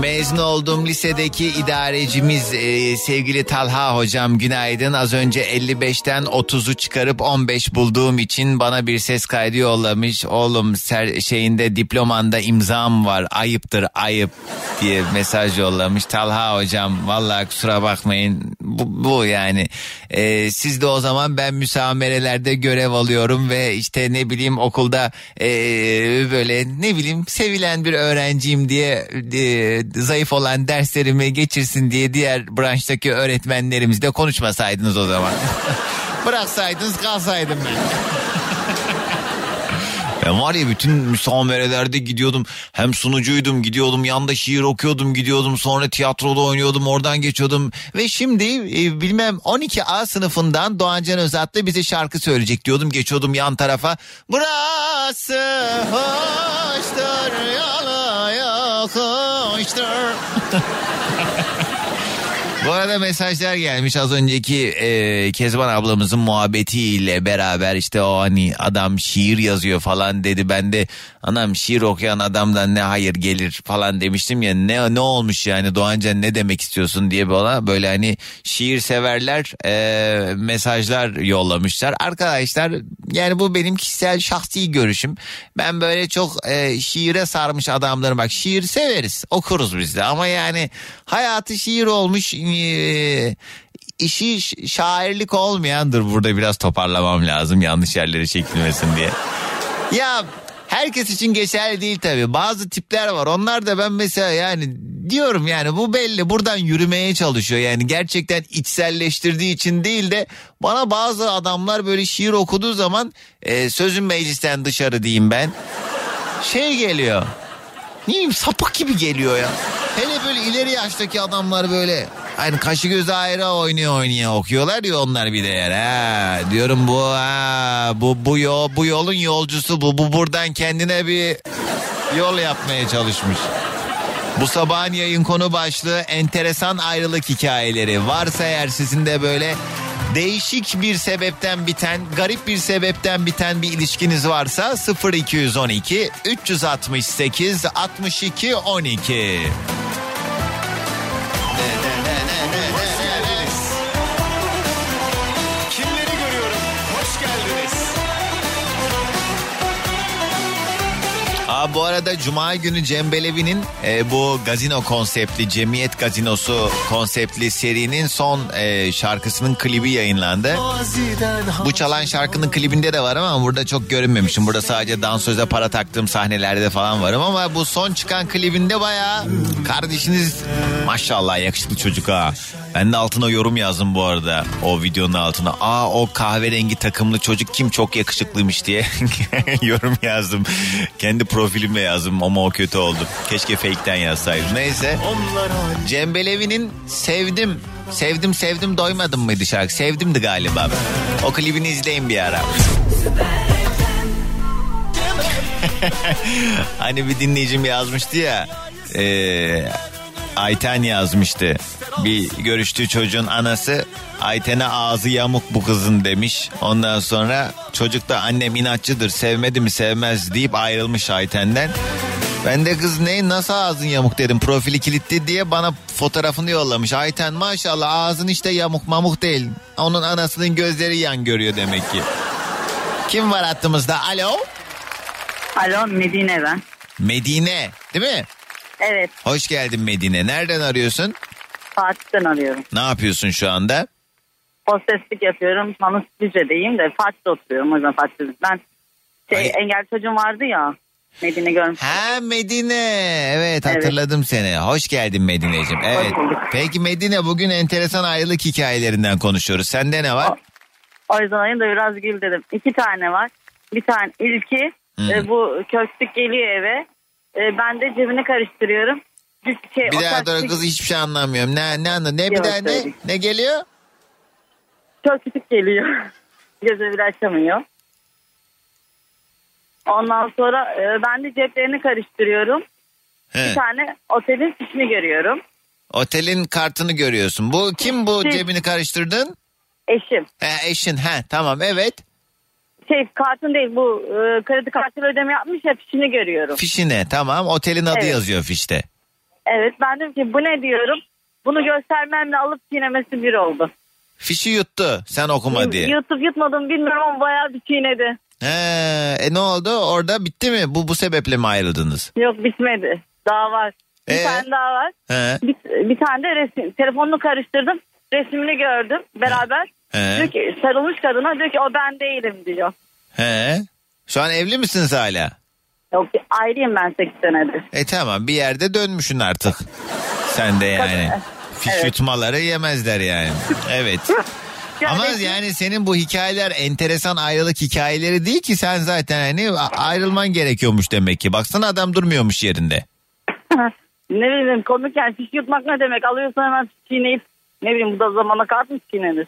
[SPEAKER 2] mezun olduğum lisedeki idarecimiz e, sevgili Talha hocam günaydın. Az önce 55'ten 30'u çıkarıp 15 bulduğum için bana bir ses kaydı yollamış. Oğlum ser, şeyinde diplomanda imzam var ayıptır ayıp diye mesaj yollamış. Talha hocam vallahi kusura bakmayın bu, bu yani. E, siz de o zaman ben müsamerelerde görev alıyorum ve işte ne bileyim okulda e, böyle ne bileyim sevilen bir öğrenciyim diye e, zayıf olan derslerimi geçirsin diye diğer branştaki öğretmenlerimizle konuşmasaydınız o zaman. Bıraksaydınız kalsaydım ben. Ben var ya bütün müsamerelerde gidiyordum. Hem sunucuydum gidiyordum yanda şiir okuyordum gidiyordum. Sonra tiyatroda oynuyordum oradan geçiyordum. Ve şimdi e, bilmem 12A sınıfından Doğancan Özatlı bize şarkı söyleyecek diyordum. Geçiyordum yan tarafa. Burası hoştur yola gehoorster. Bu arada mesajlar gelmiş az önceki e, Kezban ablamızın muhabbetiyle beraber işte o hani adam şiir yazıyor falan dedi. Ben de anam şiir okuyan adamdan ne hayır gelir falan demiştim ya ne ne olmuş yani Doğancan ne demek istiyorsun diye bana böyle hani şiir severler e, mesajlar yollamışlar. Arkadaşlar yani bu benim kişisel şahsi görüşüm. Ben böyle çok e, şiire sarmış adamlarım bak şiir severiz okuruz biz de ama yani hayatı şiir olmuş e, işi ş- şairlik olmayandır burada biraz toparlamam lazım yanlış yerlere çekilmesin diye. Ya herkes için geçerli değil tabii. Bazı tipler var. Onlar da ben mesela yani diyorum yani bu belli. Buradan yürümeye çalışıyor. Yani gerçekten içselleştirdiği için değil de bana bazı adamlar böyle şiir okuduğu zaman e, sözün meclisten dışarı diyeyim ben. Şey geliyor. Ne bileyim sapık gibi geliyor ya. Hele böyle ileri yaştaki adamlar böyle hani kaşı gözü ayrı oynuyor oynuyor okuyorlar ya onlar bir de yer. Ha, diyorum bu ha, bu bu yol bu yolun yolcusu bu bu buradan kendine bir yol yapmaya çalışmış. Bu sabahın yayın konu başlığı enteresan ayrılık hikayeleri. Varsa eğer sizin de böyle değişik bir sebepten biten, garip bir sebepten biten bir ilişkiniz varsa 0212 368 62 12. Bu arada Cuma günü Cem Belevi'nin e, bu gazino konseptli, cemiyet gazinosu konseptli serinin son e, şarkısının klibi yayınlandı. Bu çalan şarkının klibinde de var ama burada çok görünmemişim. Burada sadece dansöze para taktığım sahnelerde falan varım ama bu son çıkan klibinde baya kardeşiniz maşallah yakışıklı çocuk ha. Ben de altına yorum yazdım bu arada o videonun altına. Aa o kahverengi takımlı çocuk kim çok yakışıklıymış diye yorum yazdım. Kendi profilimle yazdım ama o kötü oldu. Keşke fake'ten yazsaydım. Neyse. Cem Belevi'nin Sevdim. Sevdim sevdim doymadım mıydı şarkı? Sevdimdi galiba. O klibini izleyin bir ara. hani bir dinleyicim yazmıştı ya. E, Ayten yazmıştı. Bir görüştüğü çocuğun anası Ayten'e ağzı yamuk bu kızın demiş. Ondan sonra çocuk da annem inatçıdır sevmedi mi sevmez deyip ayrılmış Ayten'den. Ben de kız ne nasıl ağzın yamuk dedim profili kilitli diye bana fotoğrafını yollamış. Ayten maşallah ağzın işte yamuk mamuk değil. Onun anasının gözleri yan görüyor demek ki. Kim var hattımızda? Alo?
[SPEAKER 16] Alo Medine ben.
[SPEAKER 2] Medine değil mi?
[SPEAKER 16] Evet
[SPEAKER 2] Hoş geldin Medine. Nereden arıyorsun?
[SPEAKER 16] Fatih'ten arıyorum.
[SPEAKER 2] Ne yapıyorsun şu anda?
[SPEAKER 16] Hosteslik yapıyorum. An Düzce'deyim de Fatih'te oturuyorum. O yüzden Fatih'te. Ben şey, engelli çocuğum vardı ya. Medine görmüş.
[SPEAKER 2] Ha Medine. Evet hatırladım seni. Hoş geldin Medine'cim. Evet. Peki Medine bugün enteresan ayrılık hikayelerinden konuşuyoruz. Sende ne var?
[SPEAKER 16] O yüzden ayın da biraz gül dedim. İki tane var. Bir tane ilki
[SPEAKER 2] Hmm.
[SPEAKER 16] e, bu köstük geliyor eve. E, ben de cebini karıştırıyorum. Şey,
[SPEAKER 2] Bir daha
[SPEAKER 16] köstük-
[SPEAKER 2] kız hiçbir şey anlamıyorum. Ne ne anla ne bir daha ne ne geliyor?
[SPEAKER 16] Köstük geliyor. Gözü bile açamıyor. Ondan sonra e, ben de ceplerini karıştırıyorum.
[SPEAKER 2] He.
[SPEAKER 16] Bir tane otelin fişini görüyorum.
[SPEAKER 2] Otelin kartını görüyorsun. Bu kim bu
[SPEAKER 16] Şey-
[SPEAKER 2] cebini karıştırdın?
[SPEAKER 16] Eşim.
[SPEAKER 2] He, eşin. He, tamam evet.
[SPEAKER 16] Şey kartın değil bu e, kredi kartıyla ödeme yapmış ya fişini görüyorum.
[SPEAKER 2] Fişine tamam. Otelin adı
[SPEAKER 16] Evet.
[SPEAKER 2] yazıyor fişte.
[SPEAKER 16] Evet ben dedim ki bu ne diyorum. Bunu göstermemle alıp çiğnemesi bir oldu.
[SPEAKER 2] Fişi yuttu sen okuma diye.
[SPEAKER 16] Yutup yutmadım bilmiyorum ama bayağı bir çiğnedi.
[SPEAKER 2] He, e ne oldu? Orada bitti mi? Bu bu sebeple mi ayrıldınız?
[SPEAKER 16] Yok bitmedi. Daha var. Bir
[SPEAKER 2] Ee?
[SPEAKER 16] tane daha var.
[SPEAKER 2] He.
[SPEAKER 16] Bir, bir tane de resim. Telefonunu karıştırdım. Resmini gördüm beraber.
[SPEAKER 2] He.
[SPEAKER 16] Diyor ki sarılmış kadına diyor ki o ben değilim diyor.
[SPEAKER 2] He. Şu an evli misiniz hala?
[SPEAKER 16] Yok ayrıyım ben 8 senedir.
[SPEAKER 2] E tamam bir yerde dönmüşsün artık. Sen de yani. Fiş
[SPEAKER 16] Evet.
[SPEAKER 2] yutmaları yemezler yani. Evet. Ama yani senin bu hikayeler enteresan ayrılık hikayeleri değil ki sen zaten hani ayrılman gerekiyormuş demek ki. Baksana adam durmuyormuş yerinde.
[SPEAKER 16] ne bileyim komik yani fiş yutmak ne demek? Alıyorsun hemen çiğneyip ne bileyim bu da zamana kart mı çiğnenir?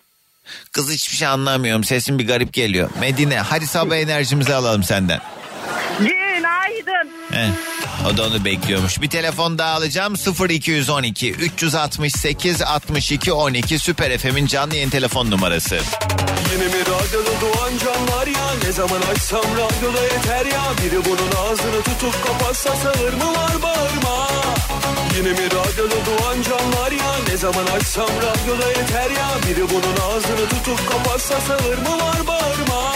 [SPEAKER 2] Kız hiçbir şey anlamıyorum. Sesin bir garip geliyor. Medine hadi sabah enerjimizi alalım senden.
[SPEAKER 16] Günaydın.
[SPEAKER 2] Heh, o da onu bekliyormuş. Bir telefon daha alacağım. 0212 368 62 12 Süper FM'in canlı yayın telefon numarası.
[SPEAKER 5] Yine mi radyoda doğan canlar ya Ne zaman açsam radyoda yeter ya Biri bunun ağzını tutup kapatsa sağır mı var bağırma Yine mi radyoda doğan canlar ya Ne zaman açsam radyoda yeter ya Biri bunun ağzını tutup kapatsa sağır mı var bağırma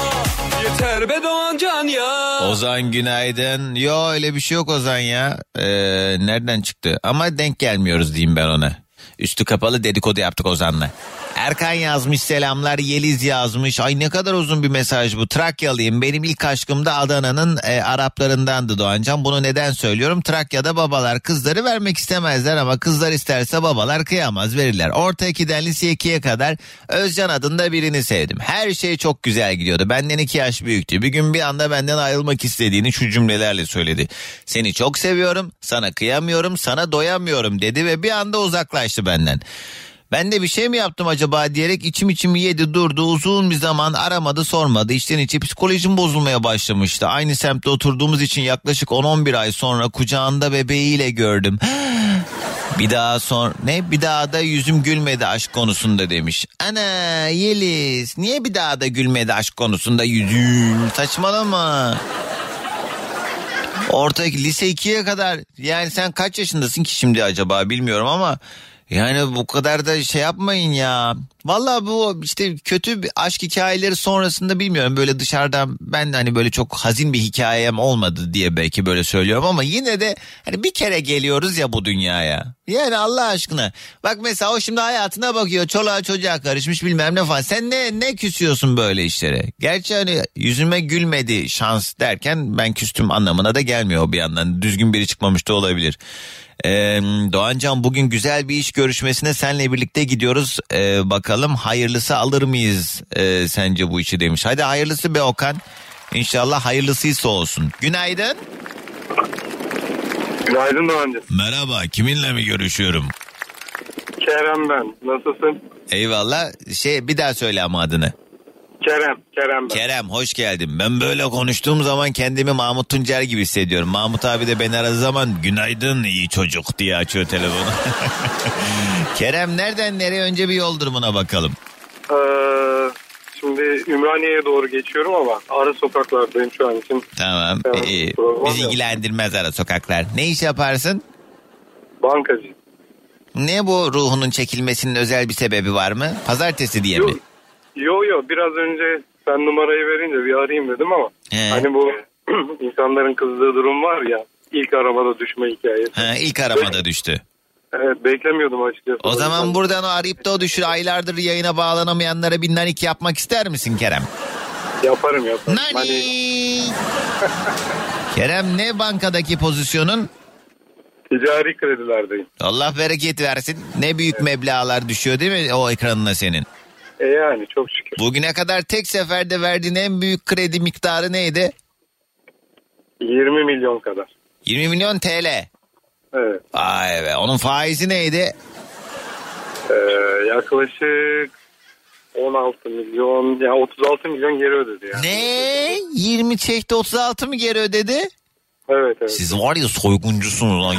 [SPEAKER 5] Yeter be doğan can ya
[SPEAKER 2] Ozan günaydın. Yo öyle bir şey yok Ozan ya. Ee, nereden çıktı? Ama denk gelmiyoruz diyeyim ben ona. Üstü kapalı dedikodu yaptık Ozan'la. Erkan yazmış selamlar. Yeliz yazmış. Ay ne kadar uzun bir mesaj bu. Trakyalıyım. Benim ilk aşkım da Adana'nın e, Araplarındandı Doğancan. Bunu neden söylüyorum? Trakya'da babalar kızları vermek istemezler ama kızlar isterse babalar kıyamaz verirler. Orta 2'den lise 2'ye kadar Özcan adında birini sevdim. Her şey çok güzel gidiyordu. Benden iki yaş büyüktü. Bir gün bir anda benden ayrılmak istediğini şu cümlelerle söyledi. Seni çok seviyorum, sana kıyamıyorum, sana doyamıyorum dedi ve bir anda uzaklaştı benden. Ben de bir şey mi yaptım acaba diyerek içim içimi yedi durdu uzun bir zaman aramadı sormadı içten içe psikolojim bozulmaya başlamıştı. Aynı semtte oturduğumuz için yaklaşık 10-11 ay sonra kucağında bebeğiyle gördüm. Bir daha son ne bir daha da yüzüm gülmedi aşk konusunda demiş. Ana Yeliz niye bir daha da gülmedi aşk konusunda yüzüm saçmalama. Orta lise 2'ye kadar yani sen kaç yaşındasın ki şimdi acaba bilmiyorum ama yani bu kadar da şey yapmayın ya. Valla bu işte kötü aşk hikayeleri sonrasında bilmiyorum böyle dışarıdan ben hani böyle çok hazin bir hikayem olmadı diye belki böyle söylüyorum ama yine de hani bir kere geliyoruz ya bu dünyaya. Yani Allah aşkına. Bak mesela o şimdi hayatına bakıyor çoluğa çocuğa karışmış bilmem ne falan. Sen ne ne küsüyorsun böyle işlere? Gerçi hani yüzüme gülmedi şans derken ben küstüm anlamına da gelmiyor bir yandan. Düzgün biri çıkmamış da olabilir. Ee, Doğancan bugün güzel bir iş görüşmesine senle birlikte gidiyoruz. Ee, bakalım hayırlısı alır mıyız ee, sence bu işi demiş. Hadi hayırlısı be Okan. İnşallah hayırlısıysa olsun. Günaydın.
[SPEAKER 17] Günaydın Doğancı.
[SPEAKER 2] Merhaba kiminle mi görüşüyorum?
[SPEAKER 17] Kerem ben. Nasılsın?
[SPEAKER 2] Eyvallah. Şey bir daha söyle ama adını.
[SPEAKER 17] Kerem. Kerem ben.
[SPEAKER 2] Kerem hoş geldin. Ben böyle konuştuğum zaman kendimi Mahmut Tuncer gibi hissediyorum. Mahmut abi de beni aradığı zaman günaydın iyi çocuk diye açıyor telefonu. Kerem nereden nereye önce bir yol durumuna bakalım.
[SPEAKER 17] Ee, şimdi Ümraniye'ye doğru geçiyorum ama ara sokaklardayım şu an için.
[SPEAKER 2] Tamam.
[SPEAKER 17] Tamam,
[SPEAKER 2] Ee,
[SPEAKER 17] problem
[SPEAKER 2] bizi ilgilendirmez ara sokaklar. Ne iş yaparsın?
[SPEAKER 17] Bankacı.
[SPEAKER 2] Ne bu ruhunun çekilmesinin özel bir sebebi var mı? Pazartesi diye mi?
[SPEAKER 17] Yo yo biraz önce sen numarayı verince bir arayayım dedim ama
[SPEAKER 2] He.
[SPEAKER 17] hani bu insanların kızdığı durum var ya ilk arabada düşme hikayesi.
[SPEAKER 2] Ha, ilk aramada düştü.
[SPEAKER 17] Evet beklemiyordum açıkçası.
[SPEAKER 2] O zaman buradan o arayıp da o düşür aylardır yayına bağlanamayanlara bir nanik yapmak ister misin Kerem?
[SPEAKER 17] Yaparım yaparım. Hani
[SPEAKER 2] Kerem ne bankadaki pozisyonun?
[SPEAKER 17] ticari kredilerdeyim.
[SPEAKER 2] Allah bereket versin. Ne büyük meblağlar düşüyor değil mi o ekranına senin?
[SPEAKER 17] E yani çok şükür.
[SPEAKER 2] Bugüne kadar tek seferde verdiğin en büyük kredi miktarı neydi?
[SPEAKER 17] 20 milyon kadar.
[SPEAKER 2] 20 milyon TL.
[SPEAKER 17] Evet.
[SPEAKER 2] Vay be onun faizi neydi?
[SPEAKER 17] Ee, yaklaşık 16 milyon ya 36 milyon geri ödedi yani.
[SPEAKER 2] Ne? 20 çekti 36 mı geri ödedi?
[SPEAKER 17] Evet evet.
[SPEAKER 2] Siz var ya soyguncusunuz lan.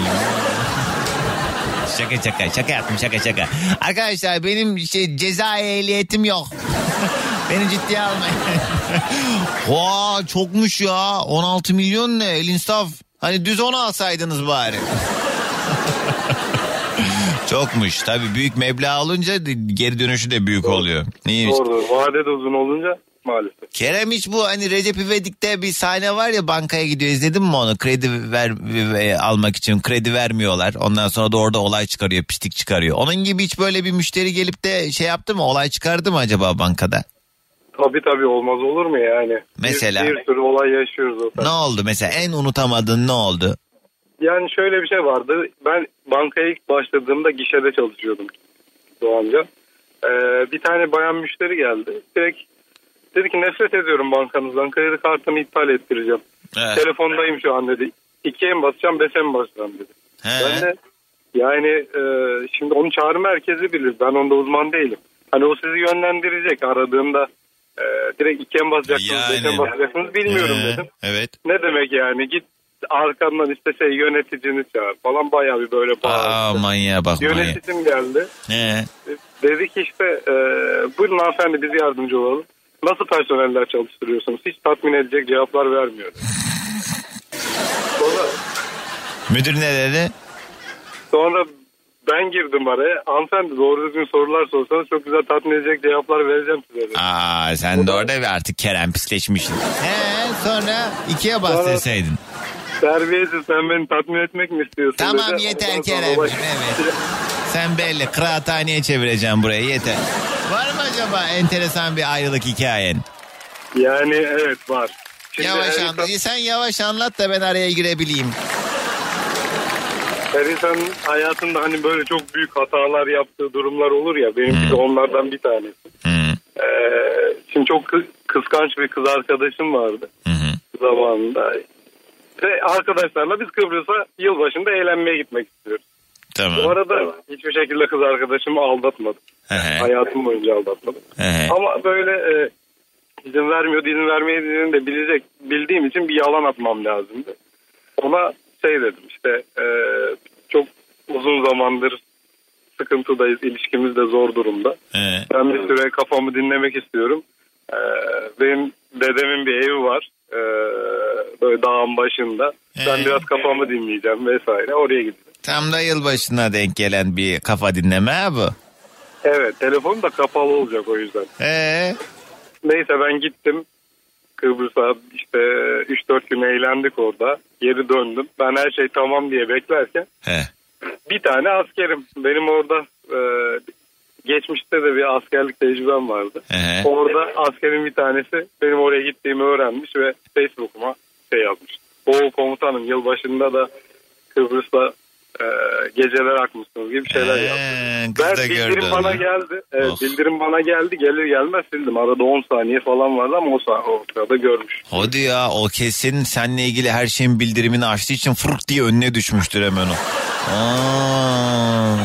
[SPEAKER 2] şaka şaka şaka yaptım şaka şaka. Arkadaşlar benim şey ceza ehliyetim yok. Beni ciddiye almayın. Vaa çokmuş ya. 16 milyon ne? El insaf. Hani düz onu alsaydınız bari. Çokmuş. Tabii büyük meblağ olunca geri dönüşü de büyük oluyor. Neymiş?
[SPEAKER 17] Doğru. Vade de uzun olunca maalesef.
[SPEAKER 2] Kerem hiç bu hani Recep İvedik'te bir sahne var ya bankaya gidiyor izledin mi onu? Kredi ver, ve- almak için kredi vermiyorlar. Ondan sonra da orada olay çıkarıyor, pislik çıkarıyor. Onun gibi hiç böyle bir müşteri gelip de şey yaptı mı? Olay çıkardı mı acaba bankada?
[SPEAKER 17] Tabii tabii olmaz olur mu yani?
[SPEAKER 2] Mesela?
[SPEAKER 17] Bir, bir sürü olay yaşıyoruz o tarz.
[SPEAKER 2] Ne oldu mesela? En unutamadığın ne oldu?
[SPEAKER 17] Yani şöyle bir şey vardı. Ben bankaya ilk başladığımda gişede çalışıyordum Doğanca. Ee, bir tane bayan müşteri geldi. Direkt dedi ki nefret ediyorum bankanızdan. Kredi kartımı iptal ettireceğim.
[SPEAKER 2] Evet.
[SPEAKER 17] Telefondayım şu an dedi. İkiye mi basacağım beşe mi basacağım dedi. Ben de yani e, şimdi onu çağrı merkezi bilir. Ben onda uzman değilim. Hani o sizi yönlendirecek aradığında e, direkt ikiye mi basacaksınız beşe mi basacaksınız bilmiyorum
[SPEAKER 2] Ee,
[SPEAKER 17] dedim.
[SPEAKER 2] Evet.
[SPEAKER 17] Ne demek yani git arkandan işte şey yöneticini çağır falan bayağı bir böyle bağırdı.
[SPEAKER 2] Aa manyağa bak manyağa.
[SPEAKER 17] Yöneticim geldi.
[SPEAKER 2] He.
[SPEAKER 17] Dedi ki işte e, buyurun hanımefendi biz yardımcı olalım. Nasıl personeller çalıştırıyorsunuz? Hiç tatmin edecek cevaplar vermiyor. Sonra,
[SPEAKER 2] Müdür ne dedi?
[SPEAKER 17] sonra ben girdim araya. Hanımefendi doğru düzgün sorular sorsanız çok güzel tatmin edecek cevaplar vereceğim size. dedi.
[SPEAKER 2] Aa sen de orada artık Kerem pisleşmişsin. He sonra ikiye bas
[SPEAKER 17] Sonra-. Terbiyesiz sen beni tatmin etmek mi istiyorsun?
[SPEAKER 2] Tamam
[SPEAKER 17] dedi.
[SPEAKER 2] yeter
[SPEAKER 17] olay-
[SPEAKER 2] evet. Sen belli kıraathaneye çevireceğim burayı yeter. Var mı acaba enteresan bir ayrılık hikayen?
[SPEAKER 17] Yani evet var. Şimdi
[SPEAKER 2] yavaş
[SPEAKER 17] her
[SPEAKER 2] anlat. Sen yavaş anlat da ben araya girebileyim.
[SPEAKER 17] Her insanın hayatında hani böyle çok büyük hatalar yaptığı durumlar olur ya. Benimki de onlardan bir tanesi. Ee, şimdi çok kı- kıskanç bir kız arkadaşım vardı. Zamanında. Ve arkadaşlarla biz Kıbrıs'a yılbaşında eğlenmeye gitmek istiyoruz.
[SPEAKER 2] Tamam.
[SPEAKER 17] Bu arada hiçbir şekilde kız arkadaşımı aldatmadım. Hayatım boyunca aldatmadım. Ama böyle e, izin vermiyordu, izin vermediğini de bilecek, bildiğim için bir yalan atmam lazımdı. Ona şey dedim işte e, çok uzun zamandır sıkıntıdayız, ilişkimiz de zor durumda. Ben bir süre kafamı dinlemek istiyorum. E, benim dedemin bir evi var. Böyle dağın başında. Ben biraz kafamı dinleyeceğim vesaire. Oraya gideceğim.
[SPEAKER 2] Tam da yılbaşına denk gelen bir kafa dinleme bu.
[SPEAKER 17] Evet telefon da kapalı olacak o yüzden.
[SPEAKER 2] Ee?
[SPEAKER 17] Neyse ben gittim. Kıbrıs'a işte 3-4 gün eğlendik orada. Geri döndüm. Ben her şey tamam diye beklerken
[SPEAKER 2] He.
[SPEAKER 17] bir tane askerim. Benim orada e, geçmişte de bir askerlik tecrübem vardı.
[SPEAKER 2] He.
[SPEAKER 17] Orada askerin bir tanesi benim oraya gittiğimi öğrenmiş ve Facebook'uma şey yazmış. O komutanım yılbaşında da Kıbrıs'ta e, geceler akmışsınız gibi şeyler yazmış.
[SPEAKER 2] kız
[SPEAKER 17] Ben bildirim
[SPEAKER 2] gördü
[SPEAKER 17] bana geldi. Evet,
[SPEAKER 2] Oh.
[SPEAKER 17] bildirim bana geldi. Gelir gelmez sildim. Arada 10 saniye falan vardı ama o, sa- o sırada görmüş.
[SPEAKER 2] Hadi ya o kesin seninle ilgili her şeyin bildirimini açtığı için fırk diye önüne düşmüştür hemen o. Aa.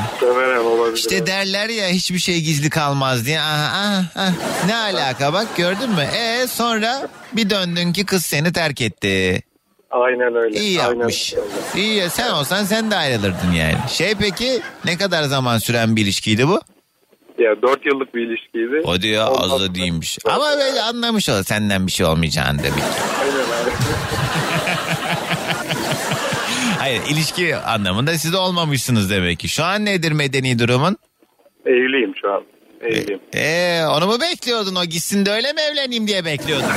[SPEAKER 17] Olabilir.
[SPEAKER 2] İşte derler ya hiçbir şey gizli kalmaz diye. Aha, aha, aha. Ne alaka bak gördün mü? E sonra bir döndün ki kız seni terk etti.
[SPEAKER 17] Aynen öyle.
[SPEAKER 2] İyi
[SPEAKER 17] Aynen
[SPEAKER 2] yapmış.
[SPEAKER 17] öyle.
[SPEAKER 2] İyi ya sen olsan sen de ayrılırdın yani. Şey peki ne kadar zaman süren bir ilişkiydi bu?
[SPEAKER 17] Ya 4 yıllık bir ilişkiydi.
[SPEAKER 2] Hadi ya az da değilmiş. Ama böyle anlamış ol senden bir şey olmayacağını ki.
[SPEAKER 17] Aynen aynen.
[SPEAKER 2] Hayır ilişki anlamında siz olmamışsınız demek ki. Şu an nedir medeni durumun?
[SPEAKER 17] Evliyim şu an. Evliyim.
[SPEAKER 2] Ee, onu mu bekliyordun o gitsin de öyle mi evleneyim diye bekliyordun?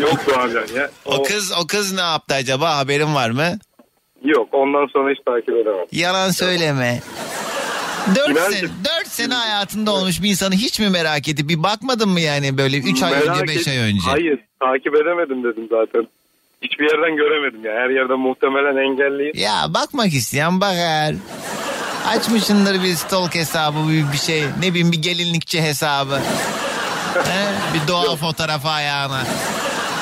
[SPEAKER 17] Yok Doğancan ya.
[SPEAKER 2] O kız o kız ne yaptı acaba haberin var mı?
[SPEAKER 17] Yok ondan sonra hiç takip edemem.
[SPEAKER 2] Yalan söyleme. Dört sene, dört sene hayatında olmuş bir insanı hiç mi merak edip bir bakmadın mı yani böyle üç ay
[SPEAKER 17] Merak
[SPEAKER 2] önce beş
[SPEAKER 17] et-
[SPEAKER 2] ay önce?
[SPEAKER 17] Hayır takip edemedim dedim zaten. Hiçbir yerden göremedim ya. Her yerden muhtemelen engelliyim.
[SPEAKER 2] Ya bakmak isteyen bakar. Açmışındır bir stalk hesabı bir, bir şey ne bileyim bir gelinlikçi hesabı. He? Bir doğal fotoğrafı ayağına.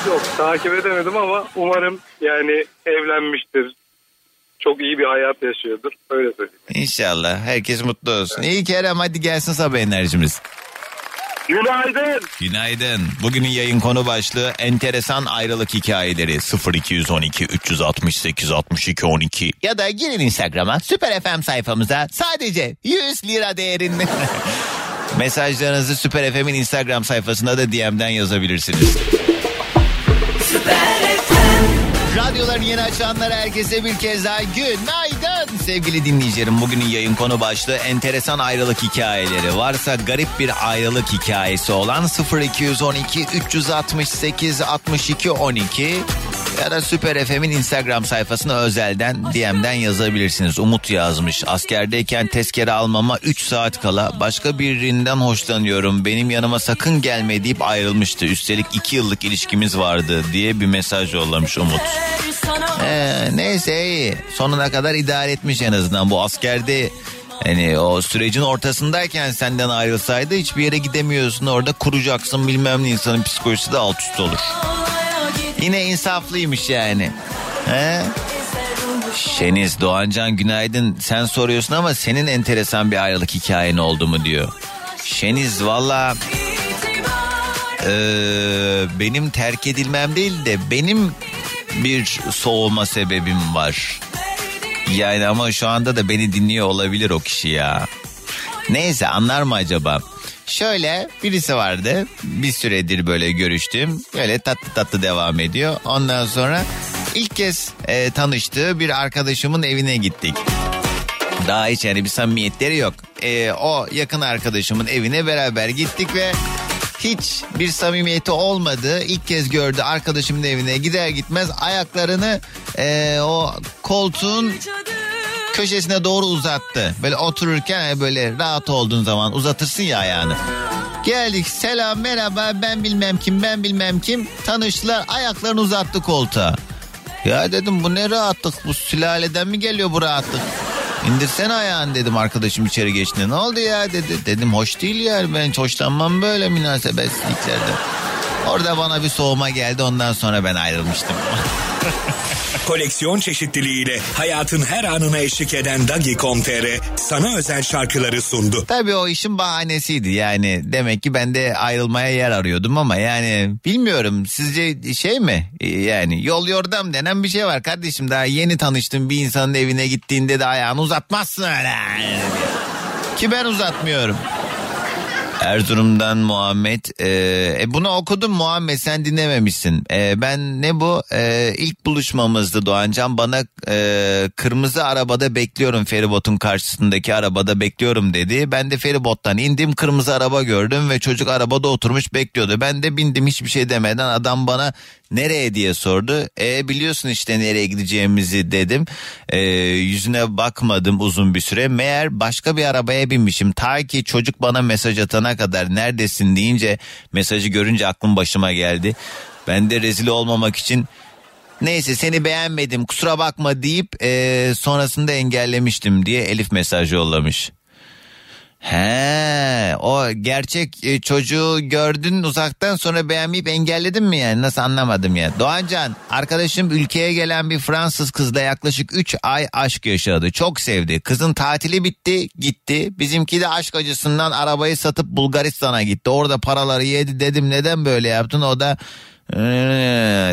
[SPEAKER 17] Yok takip edemedim ama umarım yani evlenmiştir. Çok iyi bir hayat yaşıyordur. Öyle söyleyeyim.
[SPEAKER 2] İnşallah herkes mutlu olsun. İyi Kerem hadi gelsin sabah enerjimiz.
[SPEAKER 17] Günaydın.
[SPEAKER 2] Günaydın. Bugünün yayın konu başlığı enteresan ayrılık hikayeleri 0212 368 62 12 ya da girin Instagram'a Süper FM sayfamıza sadece 100 lira değerinde. Mesajlarınızı Süper FM'in Instagram sayfasına da DM'den yazabilirsiniz. Radyoların yeni açanlara herkese bir kez daha günaydın sevgili dinleyicilerim. Bugünün yayın konu başlığı enteresan ayrılık hikayeleri. Varsa garip bir ayrılık hikayesi olan 0212 368 62 12 ya da Süper FM'in Instagram sayfasına özelden DM'den yazabilirsiniz. Umut yazmış. Askerdeyken tezkere almama 3 saat kala başka birinden hoşlanıyorum. Benim yanıma sakın gelme deyip ayrılmıştı. Üstelik 2 yıllık ilişkimiz vardı diye bir mesaj yollamış Umut. Ee, neyse iyi. Sonuna kadar idare etmiş en azından. Bu askerde hani o sürecin ortasındayken senden ayrılsaydı hiçbir yere gidemiyorsun. Orada kuracaksın bilmem ne insanın psikolojisi de alt üst olur. Yine insaflıymış yani. He? Şeniz Doğancan günaydın. Sen soruyorsun ama senin enteresan bir ayrılık hikayen oldu mu diyor. Şeniz valla eee, benim terk edilmem değil de benim bir soğuma sebebim var. Yani ama şu anda da beni dinliyor olabilir o kişi ya. Neyse anlar mı acaba? Şöyle birisi vardı bir süredir böyle görüştüm. Böyle tatlı tatlı devam ediyor. Ondan sonra ilk kez e, tanıştığı bir arkadaşımın evine gittik. Daha hiç yani bir samimiyetleri yok. E, o yakın arkadaşımın evine beraber gittik ve hiç bir samimiyeti olmadı. İlk kez gördü arkadaşımın evine gider gitmez ayaklarını e, o koltuğun köşesine doğru uzattı. Böyle otururken hani böyle rahat olduğun zaman uzatırsın ya ayağını. Geldik selam merhaba ben bilmem kim ben bilmem kim tanıştılar ayaklarını uzattı koltuğa. Ya dedim bu ne rahatlık bu sülaleden mi geliyor bu rahatlık? İndirsene ayağını dedim arkadaşım içeri geçti. Ne oldu ya dedi. Dedim hoş değil yani ben hiç hoşlanmam böyle münasebetsizliklerden. Orada bana bir soğuma geldi ondan sonra ben ayrılmıştım.
[SPEAKER 18] Koleksiyon çeşitliliğiyle hayatın her anına eşlik eden Dagi.com.tr sana özel şarkıları sundu.
[SPEAKER 2] Tabii o işin bahanesiydi. Yani demek ki ben de ayrılmaya yer arıyordum ama yani bilmiyorum. Sizce şey mi? Ee, yani yol yordam denen bir şey var kardeşim. Daha yeni tanıştığın bir insanın evine gittiğinde de ayağını uzatmazsın öyle. Ki ben uzatmıyorum. Erzurum'dan Muhammed. Ee, e, bunu okudum Muhammed sen dinlememişsin. Ee, ben ne bu? Ee, ilk buluşmamızdı Doğancan. Bana e, kırmızı arabada bekliyorum feribotun karşısındaki arabada bekliyorum dedi. Ben de feribottan indim kırmızı araba gördüm ve çocuk arabada oturmuş bekliyordu. Ben de bindim hiçbir şey demeden adam bana nereye diye sordu. E biliyorsun işte nereye gideceğimizi dedim. E, yüzüne bakmadım uzun bir süre. Meğer başka bir arabaya binmişim. Ta ki çocuk bana mesaj atana kadar neredesin deyince mesajı görünce aklım başıma geldi. Ben de rezil olmamak için neyse seni beğenmedim kusura bakma deyip e, sonrasında engellemiştim diye Elif mesaj yollamış. He, o gerçek e, çocuğu gördün uzaktan sonra beğenmeyip engelledin mi yani? Nasıl anlamadım ya. Doğancan, arkadaşım ülkeye gelen bir Fransız kızla yaklaşık 3 ay aşk yaşadı. Çok sevdi. Kızın tatili bitti, gitti. Bizimki de aşk acısından arabayı satıp Bulgaristan'a gitti. Orada paraları yedi dedim neden böyle yaptın? O da "Ee,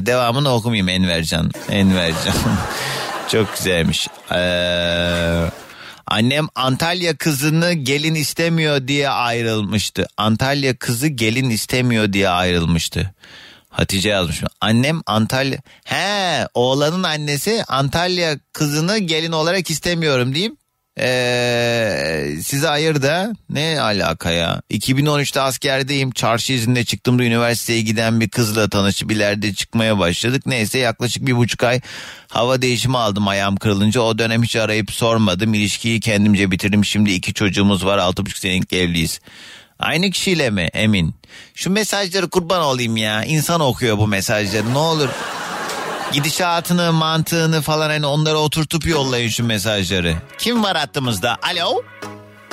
[SPEAKER 2] devamını okumayayım Envercan. Envercan. Çok güzelmiş. Eee... Annem Antalya kızını gelin istemiyor diye ayrılmıştı. Antalya kızı gelin istemiyor diye ayrılmıştı. Hatice yazmış. Annem Antalya... He oğlanın annesi Antalya kızını gelin olarak istemiyorum diyeyim. Ee, size ayırdı. Ne alaka ya? 2013'te askerdeyim. Çarşı izinde çıktığımda üniversiteye giden bir kızla tanışıp ileride çıkmaya başladık. Neyse yaklaşık bir buçuk ay hava değişimi aldım ayağım kırılınca. O dönem hiç arayıp sormadım. İlişkiyi kendimce bitirdim. Şimdi iki çocuğumuz var. Altı buçuk senelik evliyiz. Aynı kişiyle mi Emin? Şu mesajları kurban olayım ya. İnsan okuyor bu mesajları ne olur. Gidişatını, mantığını falan hani onları oturtup yollayın şu mesajları. Kim var hattımızda? Alo.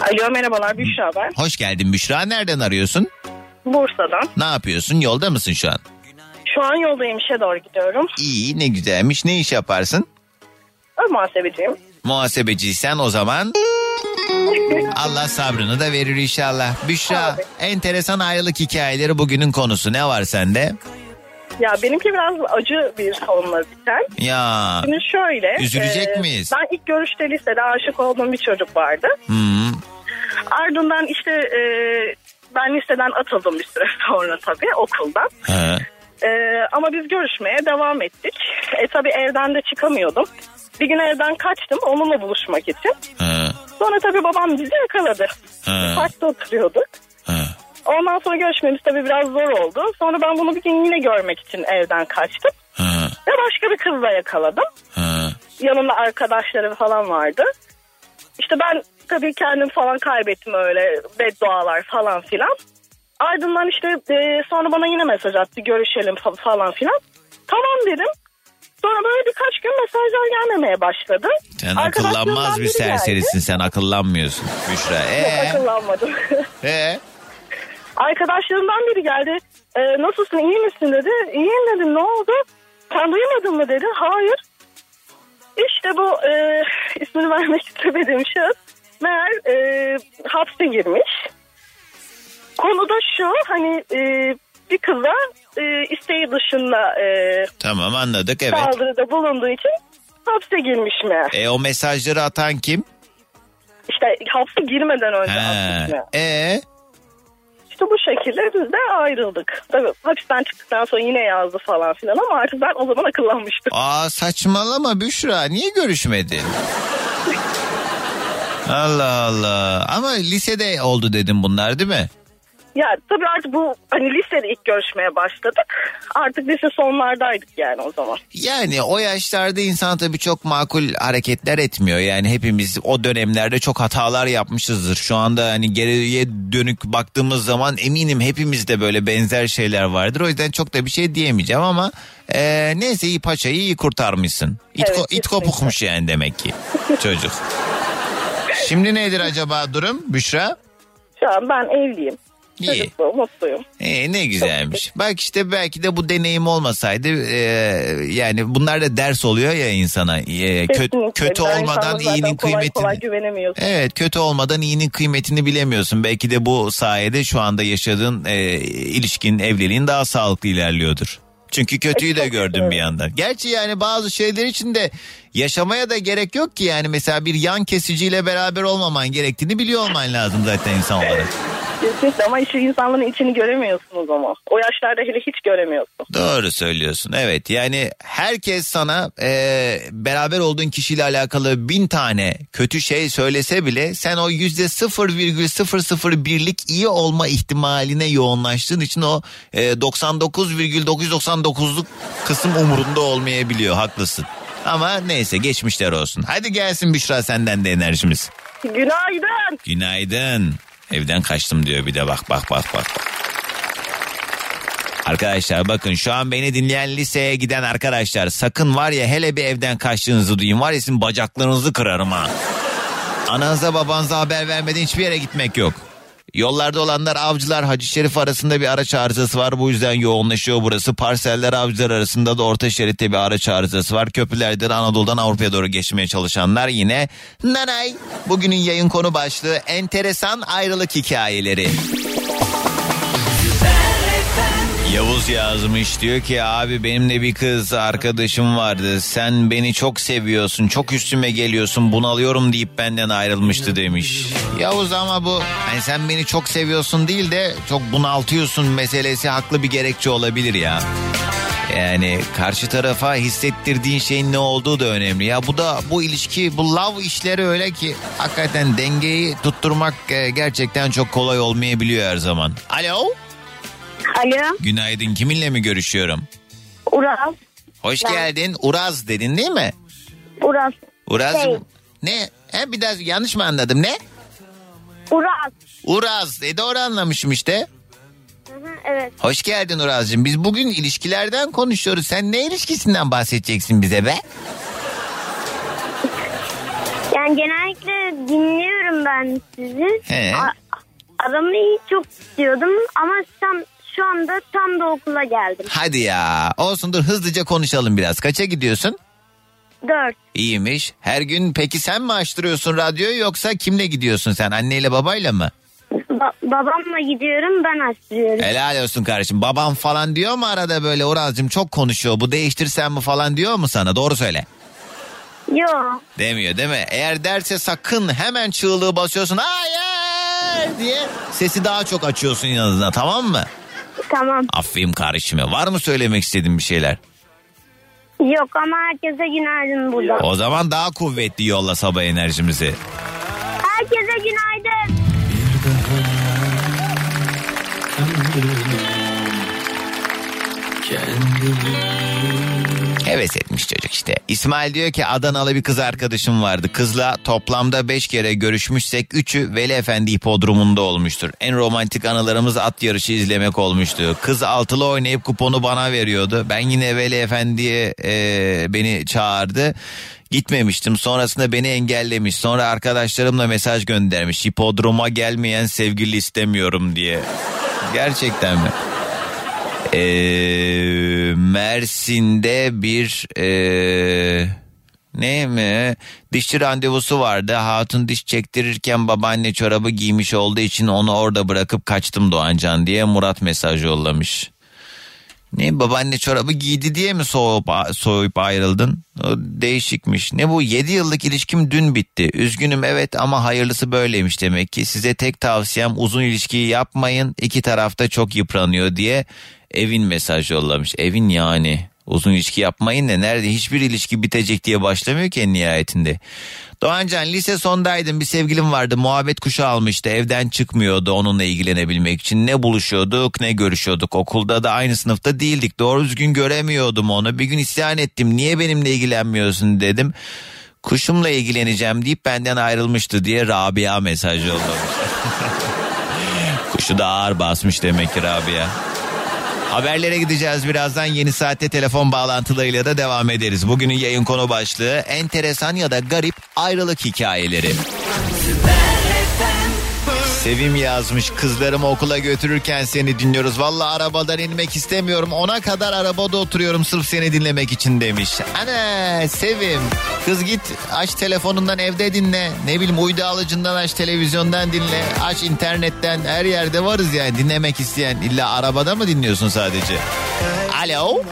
[SPEAKER 19] Alo merhabalar Büşra ben.
[SPEAKER 2] Hoş geldin Büşra. Nereden arıyorsun?
[SPEAKER 19] Bursa'dan.
[SPEAKER 2] Ne yapıyorsun? Yolda mısın şu an?
[SPEAKER 19] Şu an yoldayım işe doğru gidiyorum.
[SPEAKER 2] İyi ne güzelmiş. Ne iş yaparsın?
[SPEAKER 19] Ön muhasebeciyim.
[SPEAKER 2] Muhasebeciysen o zaman Allah sabrını da verir inşallah. Büşra enteresan ayrılık hikayeleri bugünün konusu. Ne var sende?
[SPEAKER 19] Ya benimki biraz acı bir sonla biten.
[SPEAKER 2] Ya
[SPEAKER 19] Şimdi şöyle.
[SPEAKER 2] Üzülecek
[SPEAKER 19] e,
[SPEAKER 2] miyiz?
[SPEAKER 19] Ben ilk görüşte lisede aşık olduğum bir çocuk vardı.
[SPEAKER 2] Hmm.
[SPEAKER 19] Ardından işte e, ben liseden atıldım bir süre sonra tabii okuldan.
[SPEAKER 2] He.
[SPEAKER 19] E, ama biz görüşmeye devam ettik. E tabii evden de çıkamıyordum. Bir gün evden kaçtım onunla buluşmak için.
[SPEAKER 2] He.
[SPEAKER 19] Sonra tabii babam bizi yakaladı.
[SPEAKER 2] He.
[SPEAKER 19] Parkta oturuyorduk. Ondan sonra görüşmemiz tabii biraz zor oldu. Sonra ben bunu bir gün yine görmek için evden kaçtım. Ve başka bir kızla yakaladım. Yanında arkadaşları falan vardı. İşte ben tabii kendim falan kaybettim öyle beddualar falan filan. Ardından işte e, sonra bana yine mesaj attı görüşelim fa- falan filan. Tamam dedim. Sonra böyle birkaç gün mesajlar gelmemeye başladı.
[SPEAKER 2] Sen akıllanmaz bir
[SPEAKER 19] biri geldi.
[SPEAKER 2] serserisin sen akıllanmıyorsun Büşra.
[SPEAKER 19] Yok,
[SPEAKER 2] Ee?
[SPEAKER 19] akıllanmadım.
[SPEAKER 2] Ee?
[SPEAKER 19] Arkadaşlarımdan biri geldi. E, nasılsın iyi misin dedi. İyiyim dedim ne oldu? Sen duymadın mı dedi. Hayır. İşte bu e, ismini vermek istemediğim şahıs meğer e, hapse girmiş. Konu da şu hani e, bir kıza e, isteği dışında e,
[SPEAKER 2] Tamam anladık evet.
[SPEAKER 19] saldırıda bulunduğu için hapse girmiş meğer.
[SPEAKER 2] E o mesajları atan kim?
[SPEAKER 19] İşte hapse girmeden önce
[SPEAKER 2] He.
[SPEAKER 19] atmış meğer.
[SPEAKER 2] E
[SPEAKER 19] İşte bu şekilde biz de ayrıldık. Tabii hapisten çıktıktan sonra yine yazdı falan filan ama artık ben o zaman akıllanmıştım.
[SPEAKER 2] Aa saçmalama Büşra niye görüşmedin? Allah Allah. Ama lisede oldu dedim bunlar değil mi?
[SPEAKER 19] Ya tabii artık bu hani lisede ilk görüşmeye başladık. Artık lise sonlardaydık yani o zaman.
[SPEAKER 2] Yani o yaşlarda insan tabii çok makul hareketler etmiyor. Yani hepimiz o dönemlerde çok hatalar yapmışızdır. Şu anda hani geriye dönük baktığımız zaman eminim hepimizde böyle benzer şeyler vardır. O yüzden çok da bir şey diyemeyeceğim ama e, neyse iyi paçayı iyi kurtarmışsın. İt,
[SPEAKER 19] Evet,
[SPEAKER 2] ko- it kopukmuş yani demek ki çocuk. Şimdi nedir acaba durum Büşra?
[SPEAKER 19] Şu an ben evliyim.
[SPEAKER 2] İyi.
[SPEAKER 19] Çocuklu, mutluyum.
[SPEAKER 2] Ee, ne güzelmiş. Bak işte belki de bu deneyim olmasaydı e, yani bunlar da ders oluyor ya insana. E, kö- kötü
[SPEAKER 19] Ben
[SPEAKER 2] olmadan iyinin
[SPEAKER 19] kolay
[SPEAKER 2] kıymetini.
[SPEAKER 19] kolay güvenemiyorsun.
[SPEAKER 2] Evet kötü olmadan iyinin kıymetini bilemiyorsun. Belki de bu sayede şu anda yaşadığın e, ilişkin, evliliğin daha sağlıklı ilerliyordur. Çünkü kötüyü de gördüm bir yandan. Gerçi yani bazı şeyler için de yaşamaya da gerek yok ki yani mesela bir yan kesiciyle beraber olmaman gerektiğini biliyor olman lazım zaten insan olarak.
[SPEAKER 19] Kesinlikle ama şu insanların içini göremiyorsunuz ama. O yaşlarda hele hiç göremiyorsun.
[SPEAKER 2] Doğru söylüyorsun. Evet yani herkes sana e, beraber olduğun kişiyle alakalı bin tane kötü şey söylese bile sen o yüzde 0,001'lik iyi olma ihtimaline yoğunlaştığın için o e, 99,999'luk kısım umurunda olmayabiliyor. Haklısın. Ama neyse geçmişler olsun. Hadi gelsin Büşra senden de enerjimiz.
[SPEAKER 19] Günaydın.
[SPEAKER 2] Günaydın. Evden kaçtım diyor bir de bak bak bak bak. Arkadaşlar bakın şu an beni dinleyen liseye giden arkadaşlar sakın var ya hele bir evden kaçtığınızı duyun var ya sizin bacaklarınızı kırarım ha. Ananıza babanıza haber vermeden hiçbir yere gitmek yok. Yollarda olanlar avcılar Hacı Şerif arasında bir araç arızası var. Bu yüzden yoğunlaşıyor burası. Parseller avcılar arasında da orta şeritte bir araç arızası var. Köprülerde de Anadolu'dan Avrupa'ya doğru geçmeye çalışanlar yine nanay. Bugünün yayın konu başlığı enteresan ayrılık hikayeleri. Yavuz yazmış diyor ki abi benim de bir kız arkadaşım vardı. Sen beni çok seviyorsun çok üstüme geliyorsun bunalıyorum deyip benden ayrılmıştı demiş. Yavuz ama bu hani sen beni çok seviyorsun değil de çok bunaltıyorsun meselesi haklı bir gerekçe olabilir ya. Yani karşı tarafa hissettirdiğin şeyin ne olduğu da önemli. Ya bu da bu ilişki bu love işleri öyle ki hakikaten dengeyi tutturmak e, gerçekten çok kolay olmayabiliyor her zaman. Alo?
[SPEAKER 20] Alo.
[SPEAKER 2] Günaydın kiminle mi görüşüyorum?
[SPEAKER 20] Uraz.
[SPEAKER 2] Hoş
[SPEAKER 20] Ben-
[SPEAKER 2] geldin. Uraz dedin değil mi?
[SPEAKER 20] Uraz.
[SPEAKER 2] Uraz
[SPEAKER 20] Şey,
[SPEAKER 2] ne? He, bir daha yanlış mı anladım ne?
[SPEAKER 20] Uraz.
[SPEAKER 2] Uraz. E doğru anlamışım işte.
[SPEAKER 20] Hı hı, evet.
[SPEAKER 2] Hoş geldin Uraz'cığım. Biz bugün ilişkilerden konuşuyoruz. Sen ne ilişkisinden bahsedeceksin bize be?
[SPEAKER 20] Yani genellikle dinliyorum ben sizi.
[SPEAKER 2] He.
[SPEAKER 20] A- aramayı çok istiyordum ama tam şu anda tam da okula geldim.
[SPEAKER 2] Hadi ya. Olsun dur hızlıca konuşalım biraz. Kaça gidiyorsun?
[SPEAKER 20] Dört.
[SPEAKER 2] İyiymiş. Her gün peki sen mi açtırıyorsun radyoyu yoksa kimle gidiyorsun sen? Anneyle babayla mı?
[SPEAKER 20] Ba- babamla gidiyorum ben açtırıyorum.
[SPEAKER 2] Helal olsun kardeşim. Babam falan diyor mu arada böyle Uraz'cığım çok konuşuyor. Bu değiştirsen mi falan diyor mu sana? Doğru söyle.
[SPEAKER 20] Yok.
[SPEAKER 2] Demiyor değil mi? Eğer derse sakın hemen çığlığı basıyorsun. Hayır diye sesi daha çok açıyorsun yanına tamam mı?
[SPEAKER 20] Tamam.
[SPEAKER 2] Aferin kardeşime. Var mı söylemek istediğin bir şeyler?
[SPEAKER 20] Yok ama herkese günaydın burada.
[SPEAKER 2] O zaman daha kuvvetli yolla sabah enerjimizi.
[SPEAKER 20] Herkese günaydın.
[SPEAKER 2] Heves etmiş çocuk işte. İsmail diyor ki Adanalı bir kız arkadaşım vardı. Kızla toplamda beş kere görüşmüşsek üçü Veli Efendi hipodromunda olmuştur. En romantik anılarımız at yarışı izlemek olmuştu. Kız altılı oynayıp kuponu bana veriyordu. Ben yine Veli Efendi'ye e, beni çağırdı. Gitmemiştim. Sonrasında beni engellemiş. Sonra arkadaşlarımla mesaj göndermiş. Hipodroma gelmeyen sevgili istemiyorum diye. Gerçekten mi? Ee, Mersin'de bir ee, ne mi dişçi randevusu vardı. Hatun diş çektirirken babaanne çorabı giymiş olduğu için onu orada bırakıp kaçtım Doğancan diye Murat mesaj yollamış. Ne babaanne çorabı giydi diye mi soğup, soğuyup ayrıldın? O değişikmiş. Ne bu 7 yıllık ilişkim dün bitti. Üzgünüm evet ama hayırlısı böyleymiş demek ki. Size tek tavsiyem uzun ilişkiyi yapmayın. İki tarafta çok yıpranıyor diye Evin mesaj yollamış. Evin yani. Uzun ilişki yapmayın da nerede hiçbir ilişki bitecek diye başlamıyor ki en nihayetinde. Doğancan lise sondaydım bir sevgilim vardı muhabbet kuşu almıştı evden çıkmıyordu onunla ilgilenebilmek için ne buluşuyorduk ne görüşüyorduk okulda da aynı sınıfta değildik doğru düzgün göremiyordum onu bir gün isyan ettim niye benimle ilgilenmiyorsun dedim kuşumla ilgileneceğim deyip benden ayrılmıştı diye Rabia mesaj yollamış. Kuşu da ağır basmış demek ki Rabia. Haberlere gideceğiz birazdan yeni saatte telefon bağlantılarıyla da devam ederiz. Bugünün yayın konu başlığı enteresan ya da garip ayrılık hikayeleri. Sevim yazmış kızlarımı okula götürürken seni dinliyoruz. Valla arabadan inmek istemiyorum. Ona kadar arabada oturuyorum sırf seni dinlemek için demiş. Ana Sevim kız git aç telefonundan evde dinle. Ne bileyim uydu alıcından aç televizyondan dinle. Aç internetten her yerde varız yani dinlemek isteyen. İlla arabada mı dinliyorsun sadece? Alo?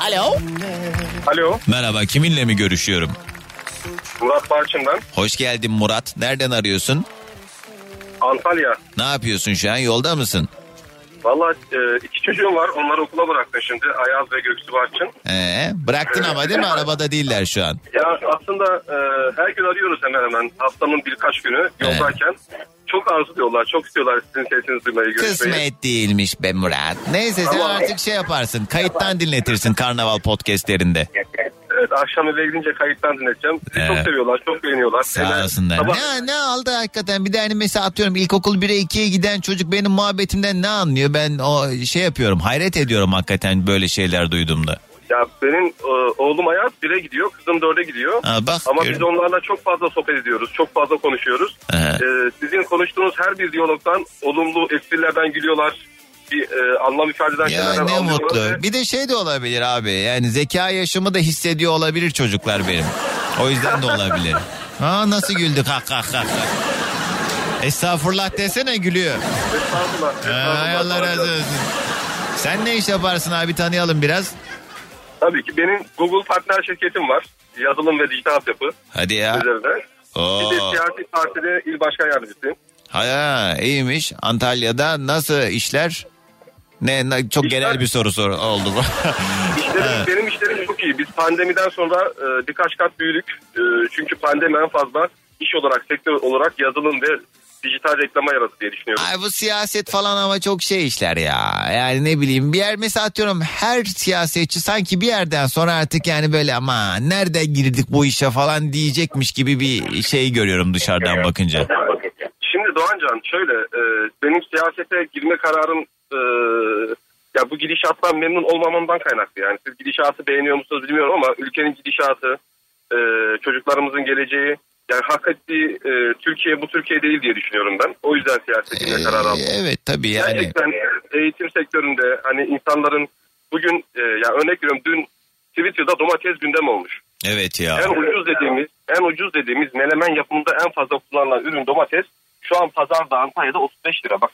[SPEAKER 2] Alo?
[SPEAKER 17] Alo.
[SPEAKER 2] Merhaba kiminle mi görüşüyorum?
[SPEAKER 17] Murat Barçın'dan.
[SPEAKER 2] Hoş geldin Murat. Nereden arıyorsun?
[SPEAKER 21] Antalya.
[SPEAKER 2] Ne yapıyorsun şu an yolda mısın?
[SPEAKER 21] Valla e, iki çocuğum var. Onları okula bıraktım şimdi. Ayaz ve Göksu Barçın.
[SPEAKER 2] Ee, bıraktın ama değil mi? Arabada değiller şu an.
[SPEAKER 21] Ya aslında e, her gün arıyoruz hemen hemen. Haftanın birkaç günü yoldayken. Çok arzuluyorlar, çok istiyorlar sizin sesinizi duymayı, görüşmeyi.
[SPEAKER 2] Kısmet değilmiş be Murat. Neyse sen
[SPEAKER 21] Ama-
[SPEAKER 2] artık şey yaparsın. Kayıttan dinletirsin karnaval podcastlerinde.
[SPEAKER 21] Evet, akşam eve gidince kayıttan dinleteceğim. Sizi
[SPEAKER 2] Ee.
[SPEAKER 21] çok seviyorlar, çok beğeniyorlar.
[SPEAKER 2] Sağ
[SPEAKER 21] Hele
[SPEAKER 2] olsunlar.
[SPEAKER 21] sabah-
[SPEAKER 2] Ne, ne aldı hakikaten bir de hani mesela atıyorum ilkokul 1'e 2'ye giden çocuk benim muhabbetimden ne anlıyor? Ben o şey yapıyorum hayret ediyorum hakikaten böyle şeyler duyduğumda.
[SPEAKER 21] Ya benim e, oğlum Ayaz 1'e gidiyor, kızım 4'e gidiyor.
[SPEAKER 2] Ha, bak,
[SPEAKER 21] Ama biz onlarla çok fazla sohbet ediyoruz, çok fazla konuşuyoruz.
[SPEAKER 2] Ee,
[SPEAKER 21] sizin konuştuğunuz her bir diyalogdan olumlu esprilerden gülüyorlar. Bir e, anlam ifade eden
[SPEAKER 2] ya
[SPEAKER 21] şeylerden
[SPEAKER 2] ne mutlu.
[SPEAKER 21] ve-
[SPEAKER 2] Bir de şey de olabilir abi. Yani zeka yaşımı da hissediyor olabilir çocuklar benim. O yüzden de olabilir. Ha nasıl güldük ha ha ha. Estağfurullah desene gülüyor.
[SPEAKER 21] Estağfurullah.
[SPEAKER 2] Ay Allah razı olsun. Sen ne iş yaparsın abi tanıyalım biraz.
[SPEAKER 21] Tabii ki benim Google partner şirketim var. Yazılım ve dijital altyapı
[SPEAKER 2] Hadi ya.
[SPEAKER 21] üzerinde.
[SPEAKER 2] Oo.
[SPEAKER 21] Bir de siyasi partide il başkan yardımcısıyım.
[SPEAKER 2] Ha iyiymiş. Antalya'da nasıl işler? Ne, ne- çok genel bir soru sor oldu bu.
[SPEAKER 21] İşlerim, benim işlerim çok iyi. Biz pandemiden sonra e, birkaç kat büyüdük. E, çünkü pandemi en fazla iş olarak, sektör olarak yazılım ve dijital reklama yaradı diye düşünüyorum.
[SPEAKER 2] Ay bu siyaset falan ama çok şey işler ya. Yani ne bileyim bir yer mesela atıyorum her siyasetçi sanki bir yerden sonra artık yani böyle ama nerede girdik bu işe falan diyecekmiş gibi bir şey görüyorum dışarıdan bakınca.
[SPEAKER 21] Şimdi Doğancan şöyle e, benim siyasete girme kararım e, ya bu gidişattan memnun olmamamdan kaynaklı. Yani siz gidişatı beğeniyor musunuz bilmiyorum ama ülkenin gidişatı, e, çocuklarımızın geleceği yani hak ettiği e, Türkiye bu Türkiye değil diye düşünüyorum ben. O yüzden siyasete girme kararı aldım.
[SPEAKER 2] Evet tabii yani.
[SPEAKER 21] Gerçekten eğitim sektöründe hani insanların bugün e, ya örnek veriyorum dün Twitter'da domates gündem olmuş.
[SPEAKER 2] Evet ya.
[SPEAKER 21] En ucuz dediğimiz en ucuz dediğimiz menemen yapımında en fazla kullanılan ürün domates şu an pazarda Antalya'da 35 lira bak.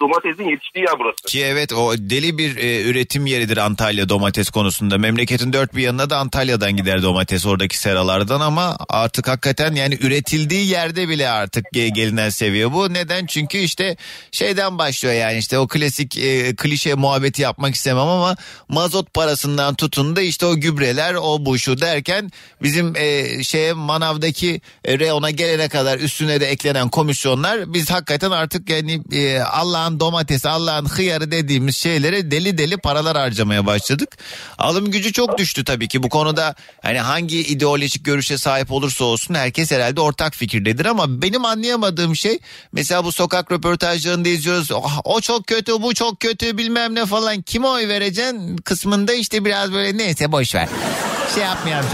[SPEAKER 21] Domatesin yetiştiği yer burası.
[SPEAKER 2] Ki evet o deli bir e, üretim yeridir Antalya domates konusunda. Memleketin dört bir yanına da Antalya'dan gider domates oradaki seralardan ama artık hakikaten yani üretildiği yerde bile artık ge- gelinen seviye bu. Neden? Çünkü işte şeyden başlıyor yani işte o klasik e, klişe muhabbeti yapmak istemem ama mazot parasından tutun da işte o gübreler o bu şu derken bizim e, şeye manavdaki e, reyona gelene kadar üstüne de eklenen komisyonlar biz hakikaten artık yani e, Allah'ın domatesi Allah'ın hıyarı dediğimiz şeylere deli deli paralar harcamaya başladık. Alım gücü çok düştü tabii ki bu konuda hani hangi ideolojik görüşe sahip olursa olsun herkes herhalde ortak fikirdedir ama benim anlayamadığım şey mesela bu sokak röportajlarında izliyoruz "Ah, o çok kötü bu çok kötü bilmem ne falan kime oy vereceksin kısmında işte biraz böyle neyse boş ver şey yapmayalım.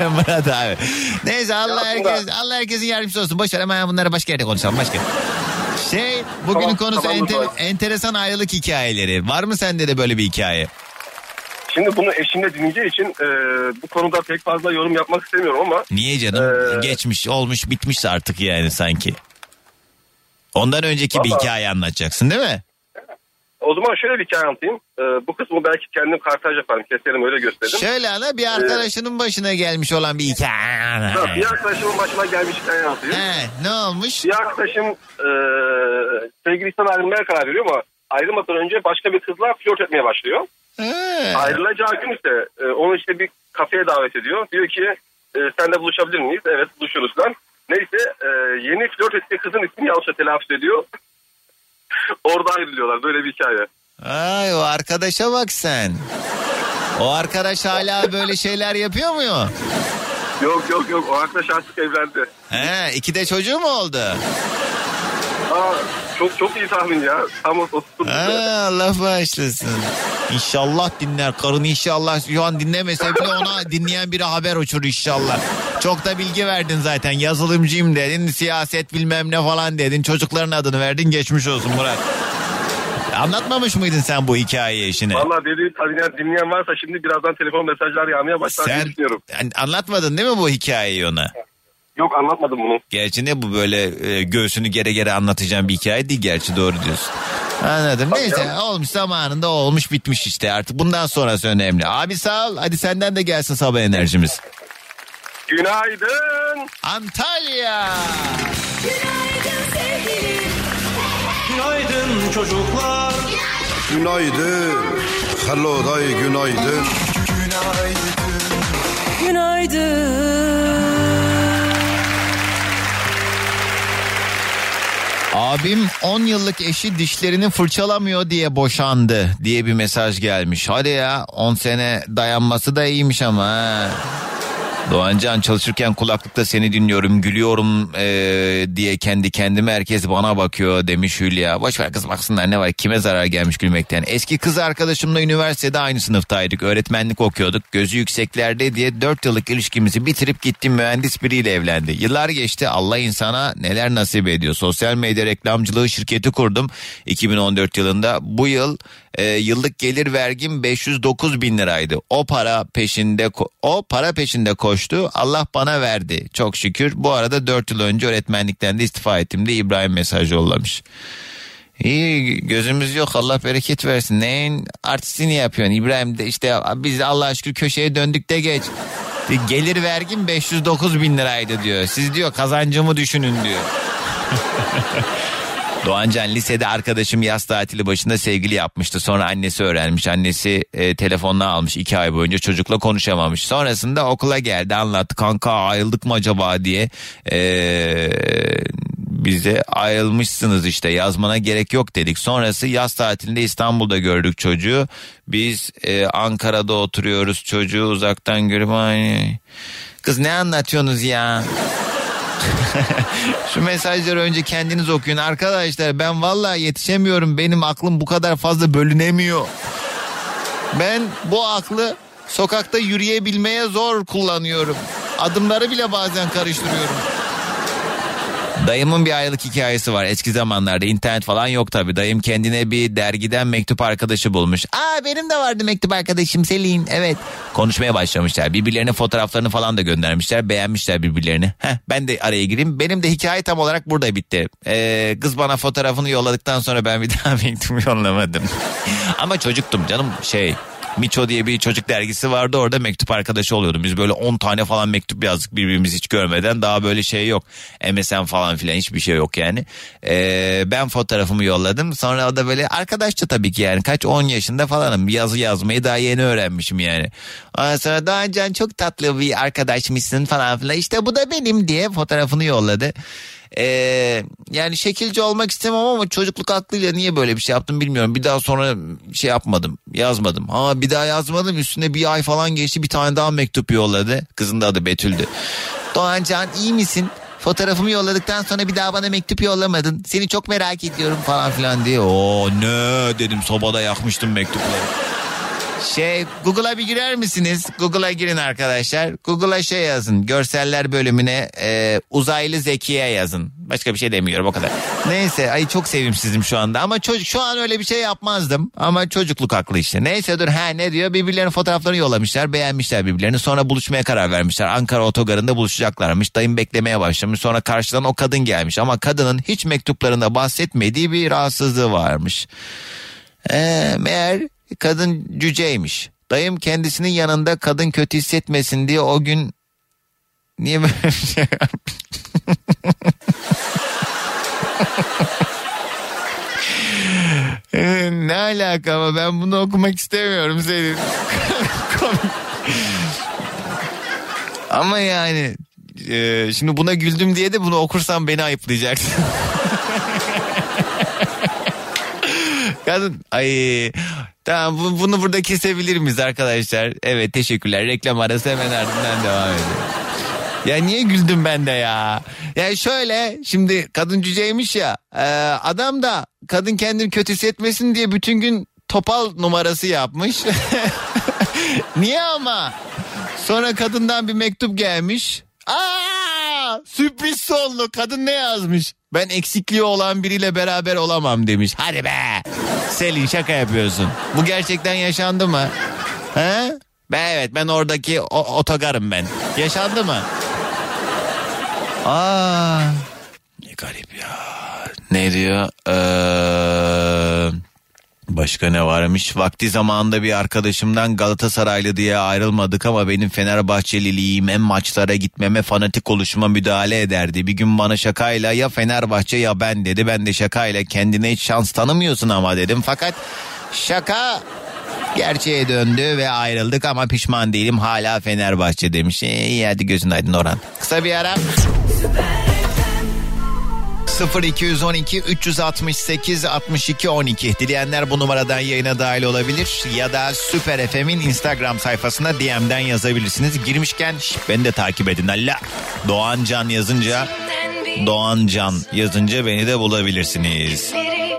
[SPEAKER 2] Murat abi. Neyse Allah herkes Allah herkesin yardımcısı olsun. Boş ver hemen bunları başka yerde konuşalım. Başka. Şey bugünün
[SPEAKER 21] Tamam,
[SPEAKER 2] konusu
[SPEAKER 21] tamam,
[SPEAKER 2] enter-
[SPEAKER 21] tamam.
[SPEAKER 2] enteresan ayrılık hikayeleri. Var mı sende de böyle bir hikaye?
[SPEAKER 21] Şimdi bunu eşimle dinleyeceği için e, bu konuda pek fazla yorum yapmak istemiyorum ama
[SPEAKER 2] Niye canım?
[SPEAKER 21] Ee,
[SPEAKER 2] Geçmiş, olmuş, bitmiş artık yani sanki. Ondan önceki bir
[SPEAKER 21] Vallahi-
[SPEAKER 2] hikaye anlatacaksın değil mi?
[SPEAKER 21] O zaman şöyle bir hikaye anlatayım. E, bu kısmı belki kendim kartaj yaparım. Keserim öyle gösteririm.
[SPEAKER 2] Şöyle ana bir arkadaşının başına gelmiş olan bir hikaye.
[SPEAKER 21] Bir arkadaşımın başıma gelmiş hikaye anlatayım.
[SPEAKER 2] He, ne olmuş?
[SPEAKER 21] Bir arkadaşım e, sevgilisinden ayrılmaya karar veriyor ama ayrılmadan önce başka bir kızla flört etmeye başlıyor.
[SPEAKER 2] He.
[SPEAKER 21] Ayrılacağı gün ise e, onu işte bir kafeye davet ediyor. Diyor ki e, senle buluşabilir miyiz? Evet buluşuruz lan. Neyse e, yeni flört ettiği kızın ismini yanlışla telaffuz ediyor. Orada ayrılıyorlar böyle bir hikaye.
[SPEAKER 2] Ay o arkadaşa bak sen. O arkadaş hala böyle şeyler yapıyor mu?
[SPEAKER 21] Yok yok yok o arkadaş artık evlendi.
[SPEAKER 2] He, iki de çocuğu mu oldu?
[SPEAKER 21] Aa, çok çok iyi tahmin ya. Tam o, o
[SPEAKER 2] Ha, Allah bağışlasın. İnşallah dinler karın inşallah şu an dinlemese bile ona dinleyen biri haber uçur inşallah. Çok da bilgi verdin zaten yazılımcıyım dedin siyaset bilmem ne falan dedin çocukların adını verdin geçmiş olsun Murat. Anlatmamış mıydın sen bu hikayeyi eşine?
[SPEAKER 21] Valla dedi dinleyen, dinleyen varsa şimdi birazdan telefon mesajlar yağmaya başlar diye
[SPEAKER 2] Sen
[SPEAKER 21] düşünüyorum.
[SPEAKER 2] Yani anlatmadın değil mi bu hikayeyi ona?
[SPEAKER 21] Yok anlatmadım bunu.
[SPEAKER 2] Gerçi ne bu böyle e, göğsünü gere gere anlatacağım bir hikaye değil gerçi doğru diyorsun. Anladım. Neyse olmuş zamanında olmuş bitmiş işte artık. Bundan sonrası önemli. Abi sağ ol. Hadi senden de gelsin sabah enerjimiz.
[SPEAKER 21] Günaydın.
[SPEAKER 2] Antalya.
[SPEAKER 9] Günaydın sevgili
[SPEAKER 22] Günaydın çocuklar.
[SPEAKER 4] Günaydın. Hello day günaydın.
[SPEAKER 23] Günaydın.
[SPEAKER 2] Abim 10 yıllık eşi dişlerini fırçalamıyor diye boşandı diye bir mesaj gelmiş. Hadi ya 10 sene dayanması da iyiymiş ama. Doğancan çalışırken kulaklıkta seni dinliyorum gülüyorum ee, diye kendi kendime herkes bana bakıyor demiş Hülya. Boş ver kız baksınlar ne var kime zarar gelmiş gülmekten. Eski kız arkadaşımla üniversitede aynı sınıftaydık öğretmenlik okuyorduk. Gözü yükseklerde diye 4 yıllık ilişkimizi bitirip gittim mühendis biriyle evlendi. Yıllar geçti Allah insana neler nasip ediyor. Sosyal medya reklamcılığı şirketi kurdum 2014 yılında. Bu yıl e, yıllık gelir vergim 509 bin liraydı. O para peşinde o para peşinde koştu. Allah bana verdi. Çok şükür. Bu arada 4 yıl önce öğretmenlikten de istifa ettim de İbrahim mesaj yollamış. İyi gözümüz yok Allah bereket versin. Neyin artistini yapıyorsun İbrahim de işte biz Allah'a şükür köşeye döndük de geç. Gelir vergim 509 bin liraydı diyor. Siz diyor kazancımı düşünün diyor. Doğancan lisede arkadaşım yaz tatili başında sevgili yapmıştı. Sonra annesi öğrenmiş. Annesi e, telefonla almış iki ay boyunca çocukla konuşamamış. Sonrasında okula geldi anlattı. Kanka ayrıldık mı acaba diye. E, bize ayrılmışsınız işte yazmana gerek yok dedik. Sonrası yaz tatilinde İstanbul'da gördük çocuğu. Biz e, Ankara'da oturuyoruz çocuğu uzaktan görüp ay kız ne anlatıyorsunuz ya? Şu mesajları önce kendiniz okuyun arkadaşlar. Ben vallahi yetişemiyorum. Benim aklım bu kadar fazla bölünemiyor. Ben bu aklı sokakta yürüyebilmeye zor kullanıyorum. Adımları bile bazen karıştırıyorum. Dayımın bir aylık hikayesi var eski zamanlarda internet falan yok tabi dayım kendine bir dergiden mektup arkadaşı bulmuş. Aa benim de vardı mektup arkadaşım Selin evet. Konuşmaya başlamışlar birbirlerine fotoğraflarını falan da göndermişler beğenmişler birbirlerini. Heh, ben de araya gireyim benim de hikaye tam olarak burada bitti. Ee, kız bana fotoğrafını yolladıktan sonra ben bir daha mektup yollamadım. Ama çocuktum canım şey Miço diye bir çocuk dergisi vardı orada mektup arkadaşı oluyordum. Biz böyle 10 tane falan mektup yazdık birbirimizi hiç görmeden. Daha böyle şey yok. MSN falan filan hiçbir şey yok yani. Ee, ben fotoğrafımı yolladım. Sonra o da böyle arkadaşça tabii ki yani kaç 10 yaşında falanım. Yazı yazmayı daha yeni öğrenmişim yani. Ondan sonra Doğancan çok tatlı bir arkadaşmışsın falan filan. İşte bu da benim diye fotoğrafını yolladı. Ee, yani şekilci olmak istemem ama çocukluk aklıyla niye böyle bir şey yaptım bilmiyorum. Bir daha sonra şey yapmadım yazmadım. Ha bir daha yazmadım üstüne bir ay falan geçti bir tane daha mektup yolladı. Kızın da adı Betül'dü. Doğancan iyi misin? Fotoğrafımı yolladıktan sonra bir daha bana mektup yollamadın. Seni çok merak ediyorum falan filan diye. Oo ne dedim sobada yakmıştım mektupları. Şey Google'a bir girer misiniz? Google'a girin arkadaşlar. Google'a şey yazın. Görseller bölümüne e, uzaylı Zekiye yazın. Başka bir şey demiyorum o kadar. Neyse ay çok sevimsizim şu anda. Ama çocuk şu an öyle bir şey yapmazdım. Ama çocukluk haklı işte. Neyse dur ha ne diyor? Birbirlerinin fotoğraflarını yollamışlar. Beğenmişler birbirlerini. Sonra buluşmaya karar vermişler. Ankara otogarında buluşacaklarmış. Dayım beklemeye başlamış. Sonra karşıdan o kadın gelmiş. Ama kadının hiç mektuplarında bahsetmediği bir rahatsızlığı varmış. Ee, meğer kadın cüceymiş. Dayım kendisinin yanında kadın kötü hissetmesin diye o gün niye böyle bir şey ne alaka ama ben bunu okumak istemiyorum senin. Ama yani e, şimdi buna güldüm diye de bunu okursam beni ayıplayacaksın. Kadın ay tamam bu- bunu burada kesebilir miyiz arkadaşlar? Evet teşekkürler. Reklam arası hemen ardından devam edelim. Ya niye güldüm ben de ya? Ya şöyle şimdi kadın cüceymiş ya. e, adam da kadın kendini kötü hissetmesin diye bütün gün topal numarası yapmış. niye ama? Sonra kadından bir mektup gelmiş. Aa, sürpriz sonlu. Kadın ne yazmış? Ben eksikliği olan biriyle beraber olamam demiş. Hadi be. Selin şaka yapıyorsun. Bu gerçekten yaşandı mı? He? Ben evet ben oradaki o- otogarım ben. Yaşandı mı? Aa. Ne garip ya. Ne diyor? Ee, Başka ne varmış? Vakti zamanında bir arkadaşımdan Galatasaraylı diye ayrılmadık ama benim Fenerbahçeliliğime, maçlara gitmeme, fanatik oluşuma müdahale ederdi. Bir gün bana şakayla ya Fenerbahçe ya ben dedi. Ben de şakayla kendine hiç şans tanımıyorsun ama dedim. Fakat şaka gerçeğe döndü ve ayrıldık ama pişman değilim. Hala Fenerbahçe demiş. İyi hadi gözün aydın Orhan. Kısa bir ara. 0212 368 62 12 dileyenler bu numaradan yayına dahil olabilir ya da Süper FM'in Instagram sayfasına DM'den yazabilirsiniz. Girmişken beni de takip edin Allah. Doğan Can yazınca Doğan Can yazınca beni de bulabilirsiniz.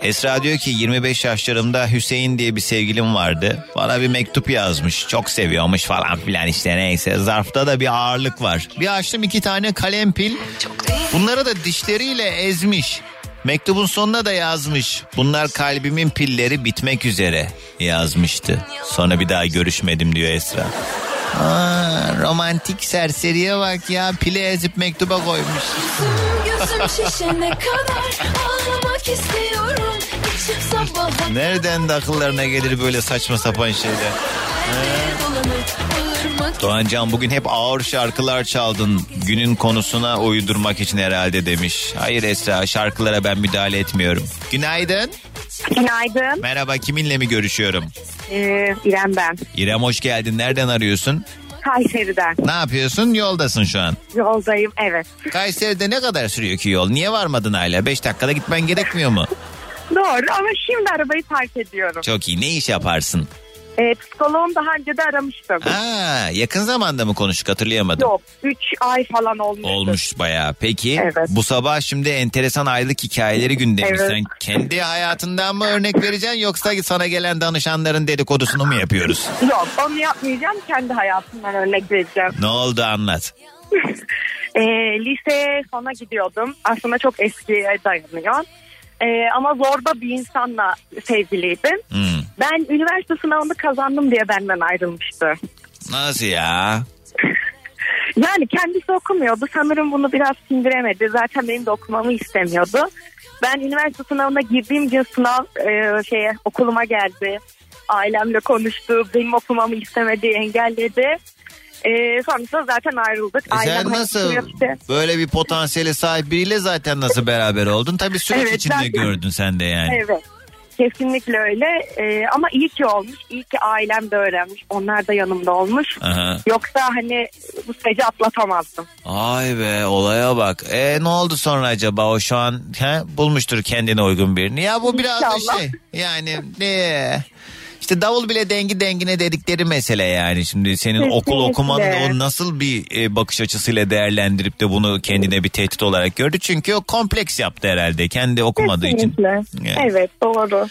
[SPEAKER 2] Esra diyor ki 25 yaşlarımda Hüseyin diye bir sevgilim vardı. Bana bir mektup yazmış. Çok seviyormuş falan filan işte neyse. Zarfta da bir ağırlık var. Bir açtım iki tane kalem pil. Bunları da dişleriyle ezmiş. Mektubun sonuna da yazmış. Bunlar kalbimin pilleri bitmek üzere yazmıştı. Sonra bir daha görüşmedim diyor Esra. Aa, romantik serseriye bak ya pile ezip mektuba koymuş. Nereden de akıllarına gelir böyle saçma sapan şeyler?
[SPEAKER 9] Bağırmak
[SPEAKER 2] Doğancan bugün hep ağır şarkılar çaldın. Günün konusuna uydurmak için herhalde demiş. Hayır Esra şarkılara ben müdahale etmiyorum. Günaydın.
[SPEAKER 24] Günaydın.
[SPEAKER 2] Merhaba kiminle mi görüşüyorum?
[SPEAKER 24] Ee, İrem ben.
[SPEAKER 2] İrem hoş geldin. Nereden arıyorsun?
[SPEAKER 24] Kayseri'den.
[SPEAKER 2] Ne yapıyorsun? Yoldasın şu an.
[SPEAKER 24] Yoldayım evet.
[SPEAKER 2] Kayseri'de ne kadar sürüyor ki yol? Niye varmadın hala? 5 dakikada gitmen gerekmiyor mu?
[SPEAKER 24] Doğru ama şimdi arabayı park ediyorum.
[SPEAKER 2] Çok iyi. Ne iş yaparsın?
[SPEAKER 24] Ee, psikoloğum daha önce de aramıştım.
[SPEAKER 2] Aa, yakın zamanda mı konuştuk hatırlayamadım.
[SPEAKER 24] Yok 3 ay falan olmuştu.
[SPEAKER 2] Olmuş bayağı. Peki
[SPEAKER 24] Evet.
[SPEAKER 2] bu sabah şimdi enteresan aylık hikayeleri gündemimiz.
[SPEAKER 24] Evet.
[SPEAKER 2] Sen kendi hayatından mı örnek vereceksin yoksa sana gelen danışanların dedikodusunu mu yapıyoruz?
[SPEAKER 24] Yok onu yapmayacağım kendi hayatımdan örnek vereceğim.
[SPEAKER 2] Ne oldu anlat.
[SPEAKER 24] Ee, lise sona gidiyordum. Aslında çok eskiye dayanıyor. Ee, ama zorba bir insanla sevgiliydim.
[SPEAKER 2] Hmm.
[SPEAKER 24] Ben üniversite sınavını kazandım diye benden ayrılmıştı.
[SPEAKER 2] Nasıl ya?
[SPEAKER 24] Yani kendisi okumuyordu. Sanırım bunu biraz sindiremedi. Zaten benim de okumamı istemiyordu. Ben üniversite sınavına girdiğim gün sınav e, şeye okuluma geldi. Ailemle konuştu. Benim okumamı istemedi, engelledi. E, sonrasında zaten ayrıldık.
[SPEAKER 2] E sen
[SPEAKER 24] Ailem
[SPEAKER 2] nasıl
[SPEAKER 24] yaptı.
[SPEAKER 2] böyle bir potansiyeli sahip biriyle zaten nasıl beraber oldun? Tabii süreç
[SPEAKER 24] Evet,
[SPEAKER 2] içinde
[SPEAKER 24] zaten-
[SPEAKER 2] gördün sen de yani.
[SPEAKER 24] Evet. Kesinlikle öyle. E, ama iyi ki olmuş. İyi ki ailem de öğrenmiş. Onlar da yanımda olmuş.
[SPEAKER 2] Aha.
[SPEAKER 24] Yoksa hani bu süreci atlatamazdım.
[SPEAKER 2] Ay be olaya bak. E ne oldu sonra acaba o şu an he, bulmuştur kendine uygun birini. Ya bu biraz da
[SPEAKER 24] İnşallah.
[SPEAKER 2] şey yani ne işte davul bile dengi dengine dedikleri mesele yani. Şimdi senin okul okumanın o nasıl bir e, bakış açısıyla değerlendirip de bunu kendine bir tehdit olarak gördü. Çünkü o kompleks yaptı herhalde kendi okumadığı için.
[SPEAKER 24] Kesinlikle.
[SPEAKER 2] Yani.
[SPEAKER 24] Evet doğru.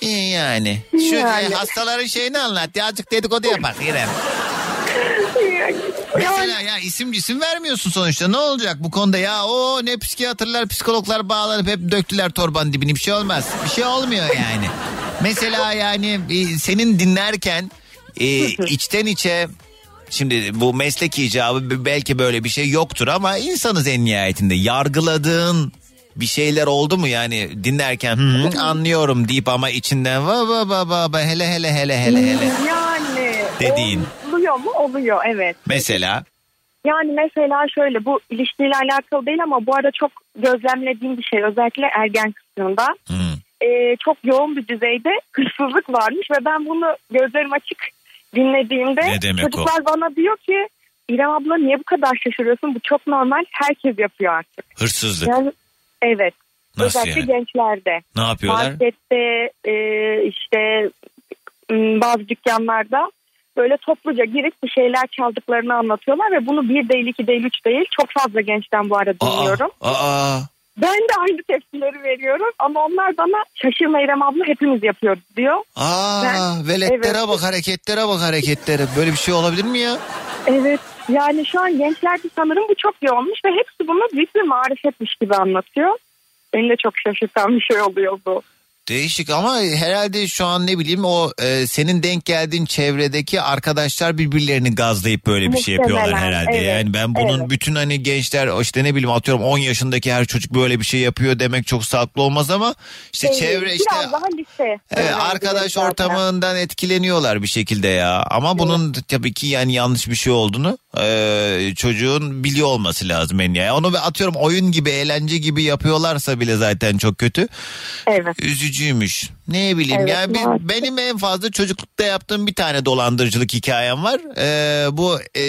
[SPEAKER 2] İyi yani. Şu
[SPEAKER 24] Yani.
[SPEAKER 2] e, hastaların şeyini anlat. Azıcık dedikodu yapak İrem. Mesela ya isim cisim vermiyorsun sonuçta. Ne olacak bu konuda? Ya o ne psikiyatrlar psikologlar bağlanıp hep döktüler torbanın dibini. Bir şey olmaz. Bir şey olmuyor yani. Mesela yani e, senin dinlerken e, içten içe şimdi bu meslek icabı belki böyle bir şey yoktur ama insanız en nihayetinde. Yargıladığın bir şeyler oldu mu? Yani dinlerken "Hı hı, anlıyorum deyip ama içinden va va va va va, hele hele hele hele hele
[SPEAKER 24] Yani
[SPEAKER 2] Dediğin.
[SPEAKER 24] Oluyor mu? Oluyor evet.
[SPEAKER 2] mesela
[SPEAKER 24] Yani mesela şöyle bu ilişkiyle alakalı değil ama bu arada çok gözlemlediğim bir şey özellikle ergen kısmında. Ee, çok yoğun bir düzeyde hırsızlık varmış ve ben bunu gözlerim açık dinlediğimde
[SPEAKER 2] demek o?
[SPEAKER 24] çocuklar bana diyor ki İrem abla niye bu kadar şaşırıyorsun? Bu çok normal. Herkes yapıyor artık.
[SPEAKER 2] hırsızlık
[SPEAKER 24] Yani evet.
[SPEAKER 2] Nasıl
[SPEAKER 24] Özellikle
[SPEAKER 2] yani?
[SPEAKER 24] gençlerde.
[SPEAKER 2] ne yapıyorlar?
[SPEAKER 24] Markette e, işte bazı dükkanlarda böyle topluca girip bir şeyler çaldıklarını anlatıyorlar ve bunu bir değil iki değil üç değil çok fazla gençten bu arada dinliyorum.
[SPEAKER 2] Aa
[SPEAKER 24] Ben de aynı tepkileri veriyorum ama onlar bana şaşırma İrem abla hepimiz yapıyoruz diyor.
[SPEAKER 2] Aa
[SPEAKER 24] Ben-
[SPEAKER 2] veletlere
[SPEAKER 24] evet.
[SPEAKER 2] bak hareketlere bak hareketlere. Böyle bir şey olabilir mi ya?
[SPEAKER 24] Evet yani şu an gençlerde sanırım bu çok yoğunmuş ve hepsi bunu büyük bir marifetmiş gibi anlatıyor. Beni de çok şaşırtan bir şey oluyor bu.
[SPEAKER 2] Değişik ama herhalde şu an ne bileyim o e, senin denk geldiğin çevredeki arkadaşlar birbirlerini gazlayıp böyle bir şey yapıyorlar herhalde.
[SPEAKER 25] evet,
[SPEAKER 2] Yani ben bunun
[SPEAKER 25] evet.
[SPEAKER 2] bütün hani gençler işte ne bileyim atıyorum 10 yaşındaki her çocuk böyle bir şey yapıyor demek çok sağlıklı olmaz ama işte
[SPEAKER 25] Değil,
[SPEAKER 2] çevre işte
[SPEAKER 25] Biraz daha lise.
[SPEAKER 2] Evet, arkadaş ortamından etkileniyorlar bir şekilde ya. Ama bunun tabii ki yani yanlış bir şey olduğunu e, çocuğun biliyor olması lazım en ya. Onu atıyorum oyun gibi, eğlence gibi yapıyorlarsa bile zaten çok kötü.
[SPEAKER 25] Evet.
[SPEAKER 2] Üzücüymüş. Ne bileyim
[SPEAKER 25] Evet,
[SPEAKER 2] ya ben-
[SPEAKER 25] maalesef.
[SPEAKER 2] benim en fazla çocuklukta yaptığım bir tane dolandırıcılık hikayem var. Ee, bu e,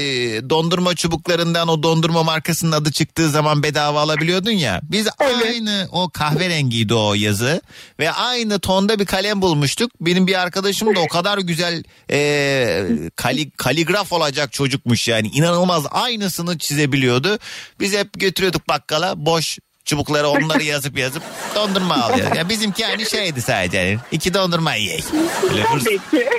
[SPEAKER 2] dondurma çubuklarından o dondurma markasının adı çıktığı zaman bedava alabiliyordun ya. Biz aynı o kahverengiydi o yazı ve aynı tonda bir kalem bulmuştuk. Benim bir arkadaşım da o kadar güzel e, kali, kaligraf olacak çocukmuş yani inanılmaz aynısını çizebiliyordu. Biz hep götürüyorduk bakkala boş çubukları onları yazıp yazıp dondurma alıyor. Yani bizimki yani şeydi sadece. Yani iki dondurma yiyek. Hırs-
[SPEAKER 25] Tabii ki.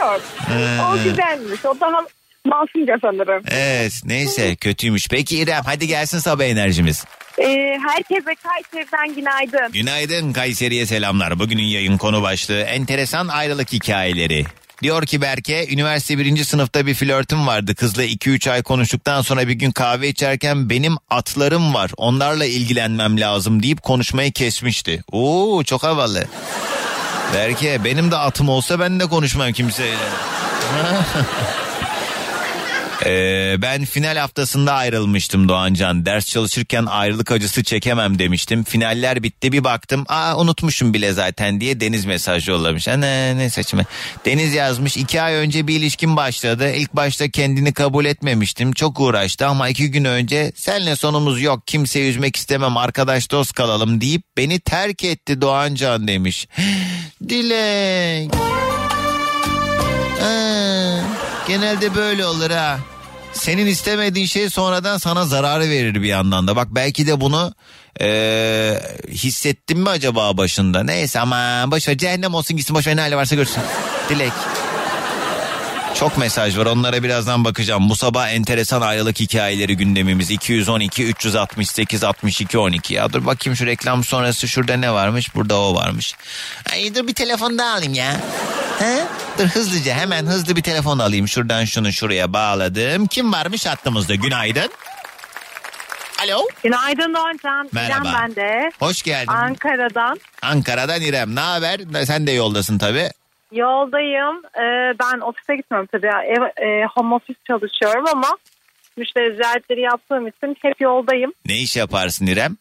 [SPEAKER 25] Yok.
[SPEAKER 2] Ee.
[SPEAKER 25] O güzelmiş. O daha masumca sanırım.
[SPEAKER 2] Evet neyse kötüymüş. Peki İrem hadi gelsin sabah enerjimiz.
[SPEAKER 25] Ee, herkese Kayseri'den günaydın.
[SPEAKER 2] Günaydın Kayseri'ye selamlar. Bugünün yayın konu başlığı enteresan ayrılık hikayeleri. Diyor ki Berke üniversite birinci sınıfta bir flörtüm vardı. Kızla 2-3 ay konuştuktan sonra bir gün kahve içerken benim atlarım var onlarla ilgilenmem lazım deyip konuşmayı kesmişti. Oo çok havalı. Berke benim de atım olsa ben de konuşmam kimseyle. Ee, ben final haftasında ayrılmıştım Doğancan. Ders çalışırken ayrılık acısı çekemem demiştim. Finaller bitti bir baktım. Aa unutmuşum bile zaten diye Deniz mesaj yollamış. Ne ne saçma. Deniz yazmış iki ay önce bir ilişkim başladı. İlk başta kendini kabul etmemiştim. Çok uğraştı ama iki gün önce senle sonumuz yok. Kimseyi üzmek istemem arkadaş dost kalalım deyip beni terk etti Doğancan demiş. Dilek. Genelde böyle olur ha. Senin istemediğin şey sonradan sana zararı verir bir yandan da. Bak belki de bunu eee hissettin mi acaba başında? Neyse ama boş ver cehennem olsun gitsin boş ver ne hali varsa görsün. Dilek. Çok mesaj var onlara birazdan bakacağım. Bu sabah enteresan ayrılık hikayeleri gündemimiz 212 368 62 12. Ya dur bakayım şu reklam sonrası şurada ne varmış? Burada o varmış. Ay dur bir telefon daha alayım ya. He? Dur hızlıca hemen hızlı bir telefon alayım. Şuradan şunu şuraya bağladım. Kim varmış hattımızda? Günaydın. Alo.
[SPEAKER 25] Günaydın Doğancan.
[SPEAKER 2] Merhaba.
[SPEAKER 25] İrem ben de.
[SPEAKER 2] Hoş geldin.
[SPEAKER 25] Ankara'dan.
[SPEAKER 2] Ankara'dan İrem. Ne haber? Sen de yoldasın tabii.
[SPEAKER 25] Yoldayım. Ee, ben ofise gitmiyorum tabii. Ev, e, home office çalışıyorum ama müşteri ziyaretleri yaptığım için hep yoldayım.
[SPEAKER 2] Ne iş yaparsın İrem?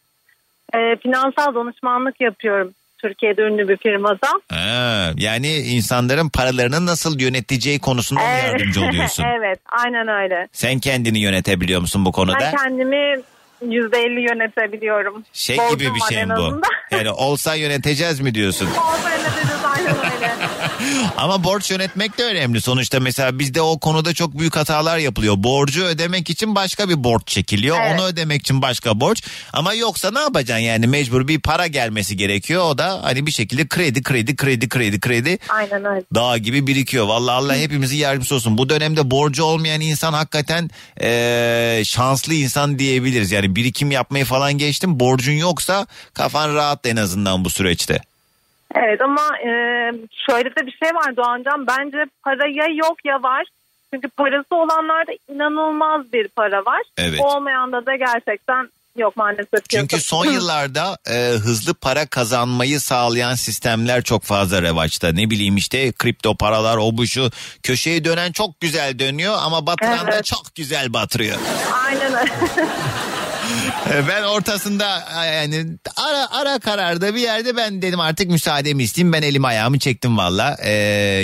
[SPEAKER 25] Ee, finansal danışmanlık yapıyorum. Türkiye'de ünlü bir firmada.
[SPEAKER 2] Ha, yani insanların paralarını nasıl yöneteceği konusunda
[SPEAKER 25] Evet.
[SPEAKER 2] yardımcı oluyorsun?
[SPEAKER 25] evet aynen öyle.
[SPEAKER 2] Sen kendini yönetebiliyor musun bu konuda?
[SPEAKER 25] Ben kendimi %50 yönetebiliyorum.
[SPEAKER 2] Şey
[SPEAKER 25] Borcum
[SPEAKER 2] gibi bir şey bu? Yani olsa yöneteceğiz mi diyorsun?
[SPEAKER 25] Olsa yöneteceğiz aynen öyle.
[SPEAKER 2] Ama borç yönetmek de önemli. Sonuçta mesela bizde o konuda çok büyük hatalar yapılıyor. Borcu ödemek için başka bir borç çekiliyor.
[SPEAKER 25] Evet.
[SPEAKER 2] Onu ödemek için başka borç. Ama yoksa ne yapacaksın yani mecbur bir para gelmesi gerekiyor. O da hani bir şekilde kredi kredi kredi kredi kredi
[SPEAKER 25] Aynen öyle.
[SPEAKER 2] dağ gibi birikiyor. Vallahi Allah hepimizin yardımcısı olsun. Bu dönemde borcu olmayan insan hakikaten eee, şanslı insan diyebiliriz. Yani birikim yapmayı falan geçtim. Borcun yoksa kafan rahat en azından bu süreçte.
[SPEAKER 25] Evet ama e, şöyle de bir şey var Doğancan. Bence para ya yok ya var. Çünkü parası olanlarda inanılmaz bir para var.
[SPEAKER 2] Evet.
[SPEAKER 25] Olmayanda da gerçekten yok maalesef.
[SPEAKER 2] Çünkü
[SPEAKER 25] piyasa.
[SPEAKER 2] son yıllarda e, hızlı para kazanmayı sağlayan sistemler çok fazla revaçta. Ne bileyim işte kripto paralar o bu şu köşeyi dönen çok güzel dönüyor ama batıran da
[SPEAKER 25] Evet.
[SPEAKER 2] çok güzel batırıyor.
[SPEAKER 25] Aynen öyle.
[SPEAKER 2] Ben ortasında yani ara ara kararda bir yerde ben dedim artık müsaademi isteyeyim. Ben elim ayağımı çektim valla. E,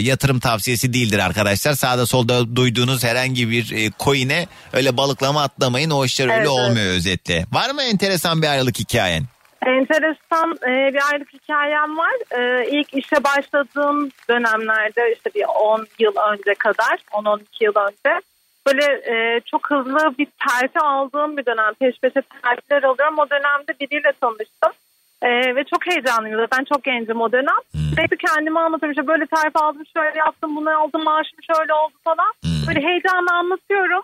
[SPEAKER 2] yatırım tavsiyesi değildir arkadaşlar. Sağda solda duyduğunuz herhangi bir e, coin'e öyle balıklama atlamayın. O işler öyle
[SPEAKER 25] Evet, evet.
[SPEAKER 2] olmuyor özetle. Var mı enteresan bir ayrılık hikayen?
[SPEAKER 25] Enteresan e, bir aylık hikayem var. E, ilk işe başladığım dönemlerde işte bir 10 yıl önce kadar, 10-12 yıl önce böyle e, çok hızlı bir terfi aldığım bir dönem. Peş peşe terfiler alıyorum. O dönemde biriyle tanıştım. E, ve çok heyecanlıyım zaten çok gencim o dönem. Sürekli kendimi anlatıyorum işte böyle terfi aldım şöyle yaptım bunu aldım maaşım şöyle oldu falan. Böyle heyecanla anlatıyorum.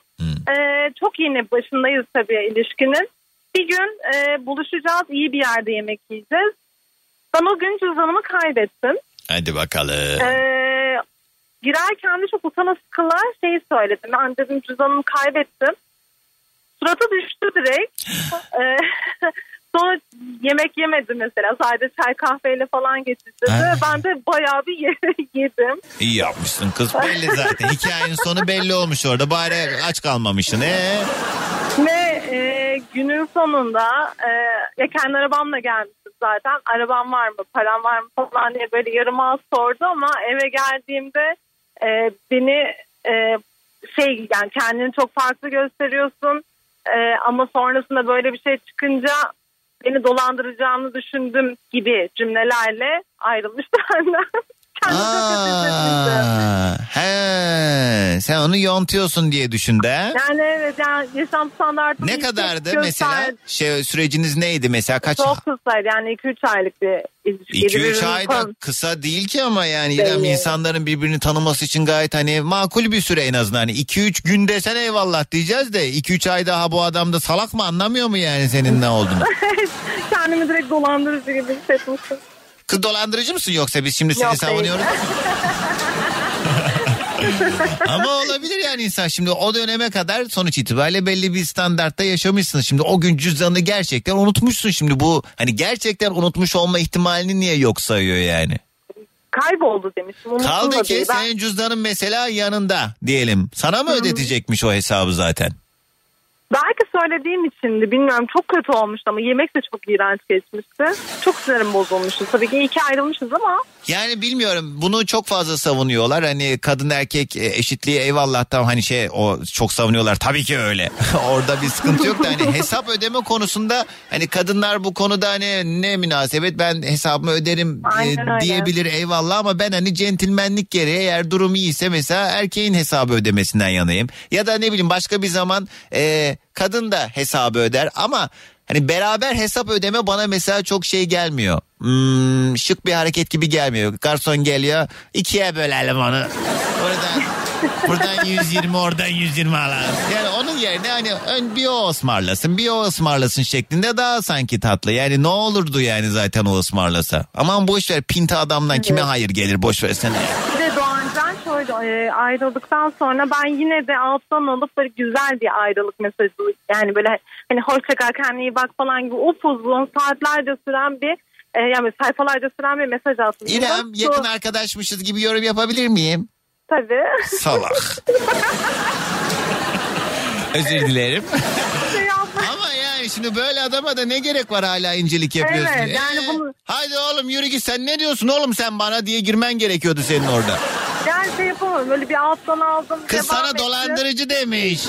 [SPEAKER 25] E, çok yeni başındayız tabii ilişkinin. Bir gün e, buluşacağız iyi bir yerde yemek yiyeceğiz. Ben o gün cüzdanımı kaybettim.
[SPEAKER 2] Hadi bakalım.
[SPEAKER 25] Ee, girerken de çok utana sıkıla şey söyledim. Ben dedim cüzdanımı kaybettim. Suratı düştü direkt. Ee, sonra yemek yemedi mesela. Sadece çay kahveyle falan getirdi.
[SPEAKER 2] Ha.
[SPEAKER 25] Ben de bayağı bir ye- yedim.
[SPEAKER 2] İyi yapmışsın kız belli zaten. Hikayenin sonu belli olmuş orada. Bari aç kalmamışsın. Ee?
[SPEAKER 25] Ve e, günün sonunda e, ya kendi arabamla gelmiştim zaten. Arabam var mı, param var mı falan diye böyle yarım ağız sordu ama eve geldiğimde e, beni e, şey yani kendini çok farklı gösteriyorsun. E, ama sonrasında böyle bir şey çıkınca beni dolandıracağını düşündüm gibi cümlelerle ayrılmıştı benden.
[SPEAKER 2] Aa, he, sen onu yontuyorsun diye düşün de.
[SPEAKER 25] Yani evet yani yaşam standartım
[SPEAKER 2] Ne kadardı mesela? Şey süreciniz neydi mesela kaç?
[SPEAKER 25] Çok kısaydı yani 2-3 aylık bir ilişkiydi.
[SPEAKER 2] 2-3
[SPEAKER 25] Birbirimizi
[SPEAKER 2] ayda
[SPEAKER 25] tan-
[SPEAKER 2] kısa değil ki ama yani İrem
[SPEAKER 25] Değil.
[SPEAKER 2] insanların birbirini tanıması için gayet hani makul bir süre en azından. Hani 2-3 gün desen eyvallah diyeceğiz de 2-3 ay daha bu adam da salak mı anlamıyor mu yani senin ne olduğunu?
[SPEAKER 25] Kendimi direkt dolandırıcı gibi hissetmiştim.
[SPEAKER 2] Kız dolandırıcı mısın yoksa biz şimdi seni
[SPEAKER 25] Yok, değil.
[SPEAKER 2] savunuyoruz? Ama olabilir yani insan şimdi o döneme kadar sonuç itibariyle belli bir standartta yaşamışsın. Şimdi o gün cüzdanını gerçekten unutmuşsun şimdi bu hani gerçekten unutmuş olma ihtimalini niye yok sayıyor yani?
[SPEAKER 25] Kayboldu demiştim.
[SPEAKER 2] Kaldı ki
[SPEAKER 25] Ben-
[SPEAKER 2] senin cüzdanın mesela yanında diyelim. Sana mı ödetecekmiş o hesabı zaten?
[SPEAKER 25] Belki söylediğim içindi bilmiyorum çok kötü olmuştu ama yemek de çok iğrenç geçmişti. Çok sinirim bozulmuştu. Tabii ki iyi ki ayrılmışız ama
[SPEAKER 2] Yani bilmiyorum bunu çok fazla savunuyorlar. Hani kadın erkek e, eşitliği eyvallah tamam hani şey o çok savunuyorlar. Tabii ki öyle. Orada bir sıkıntı yok da hani hesap ödeme konusunda hani kadınlar bu konuda hani ne münasebet ben hesabımı öderim e,
[SPEAKER 25] öyle.
[SPEAKER 2] diyebilir eyvallah ama ben hani centilmenlik gereği eğer durum iyiyse mesela erkeğin hesabı ödemesinden yanayım. Ya da ne bileyim başka bir zaman e, kadın da hesabı öder ama Hani beraber hesap ödeme bana mesela çok şey gelmiyor. Hmm, şık bir hareket gibi gelmiyor. Garson geliyor. ikiye bölelim onu. Oradan, buradan 120 oradan 120 alalım. Yani onun yerine hani ön bir o ısmarlasın bir o ısmarlasın şeklinde daha sanki tatlı. Yani ne olurdu yani zaten o ısmarlasa. Aman boş ver pinti adamdan kime hayır gelir boş versene.
[SPEAKER 25] bir Doğancan şöyle e, ayrıldıktan sonra ben yine de alttan alıp böyle güzel bir ayrılık mesajı yani böyle hani hoşça kal kendine iyi bak falan gibi upuzun saatlerce süren bir e, yani sayfalarca süren bir mesaj attım.
[SPEAKER 2] İrem yakın arkadaşmışız gibi yorum yapabilir miyim?
[SPEAKER 25] Tabii.
[SPEAKER 2] Salak. Özür dilerim.
[SPEAKER 25] Şey
[SPEAKER 2] Ama yani şimdi böyle adama da ne gerek var hala incelik yapıyorsun.
[SPEAKER 25] Evet, yani
[SPEAKER 2] Ee,
[SPEAKER 25] bunu-
[SPEAKER 2] Hadi oğlum yürü git sen ne diyorsun oğlum sen bana diye girmen gerekiyordu senin orada.
[SPEAKER 25] Yani yapamadım böyle bir alttan aldım.
[SPEAKER 2] Kız sana
[SPEAKER 25] etti.
[SPEAKER 2] dolandırıcı demiş.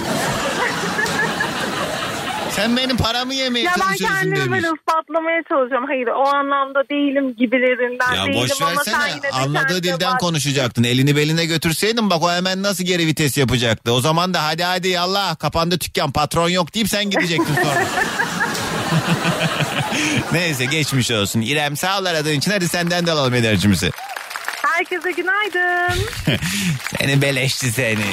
[SPEAKER 2] sen benim paramı yemeye
[SPEAKER 25] Ya ben
[SPEAKER 2] çalışıyorsun
[SPEAKER 25] kendimi
[SPEAKER 2] demiş.
[SPEAKER 25] böyle ispatlamaya çalışıyorum. Hayır o anlamda değilim gibilerinden
[SPEAKER 2] Ya
[SPEAKER 25] değilim
[SPEAKER 2] boş
[SPEAKER 25] ama sen
[SPEAKER 2] versene
[SPEAKER 25] yine de
[SPEAKER 2] anladığı dilden
[SPEAKER 25] bak.
[SPEAKER 2] konuşacaktın. Elini beline götürseydin bak o hemen nasıl geri vites yapacaktı. O zaman da hadi hadi yallah kapandı dükkan patron yok deyip sen gidecektin sonra. Neyse geçmiş olsun. İrem sağ ol aradığın için hadi senden de alalım enerjimizi.
[SPEAKER 25] Herkese günaydın.
[SPEAKER 2] Seni beleşti seni.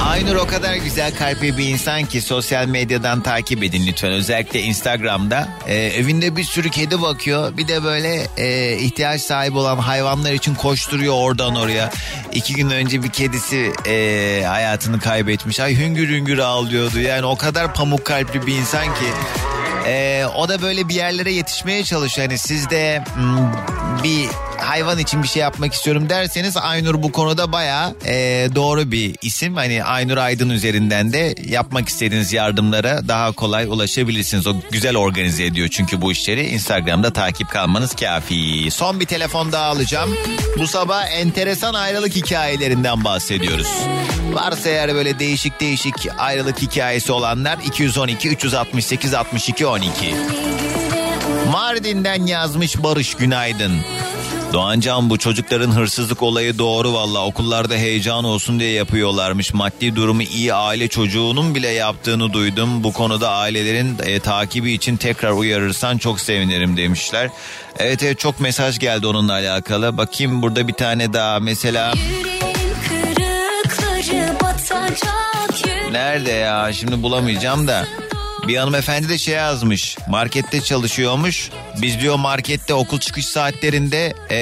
[SPEAKER 2] Aynur o kadar güzel kalpli bir insan ki sosyal medyadan takip edin lütfen. Özellikle Instagram'da. Ee, evinde bir sürü kedi bakıyor. Bir de böyle e, ihtiyaç sahibi olan hayvanlar için koşturuyor oradan oraya. İki gün önce bir kedisi e, hayatını kaybetmiş. Ay hüngür hüngür ağlıyordu. Yani o kadar pamuk kalpli bir insan ki. Ee, o da böyle bir yerlere yetişmeye çalışıyor. Hani siz de hmm, bir hayvan için bir şey yapmak istiyorum derseniz Aynur bu konuda bayağı e, doğru bir isim. Hani Aynur Aydın üzerinden de yapmak istediğiniz yardımlara daha kolay ulaşabilirsiniz. O güzel organize ediyor çünkü bu işleri. Instagram'da takip kalmanız kafi. Son bir telefon daha alacağım. Bu sabah enteresan ayrılık hikayelerinden bahsediyoruz. Varsa eğer böyle değişik değişik ayrılık hikayesi olanlar 212 368 62 12. Mardin'den yazmış Barış Günaydın. Doğancan bu çocukların hırsızlık olayı doğru valla okullarda heyecan olsun diye yapıyorlarmış. Maddi durumu iyi aile çocuğunun bile yaptığını duydum. Bu konuda ailelerin e, takibi için tekrar uyarırsan çok sevinirim demişler. Evet evet çok mesaj geldi onunla alakalı. Bakayım burada bir tane daha mesela... Nerede ya şimdi bulamayacağım da. Bir hanımefendi de şey yazmış. Markette çalışıyormuş. Biz diyor markette okul çıkış saatlerinde e,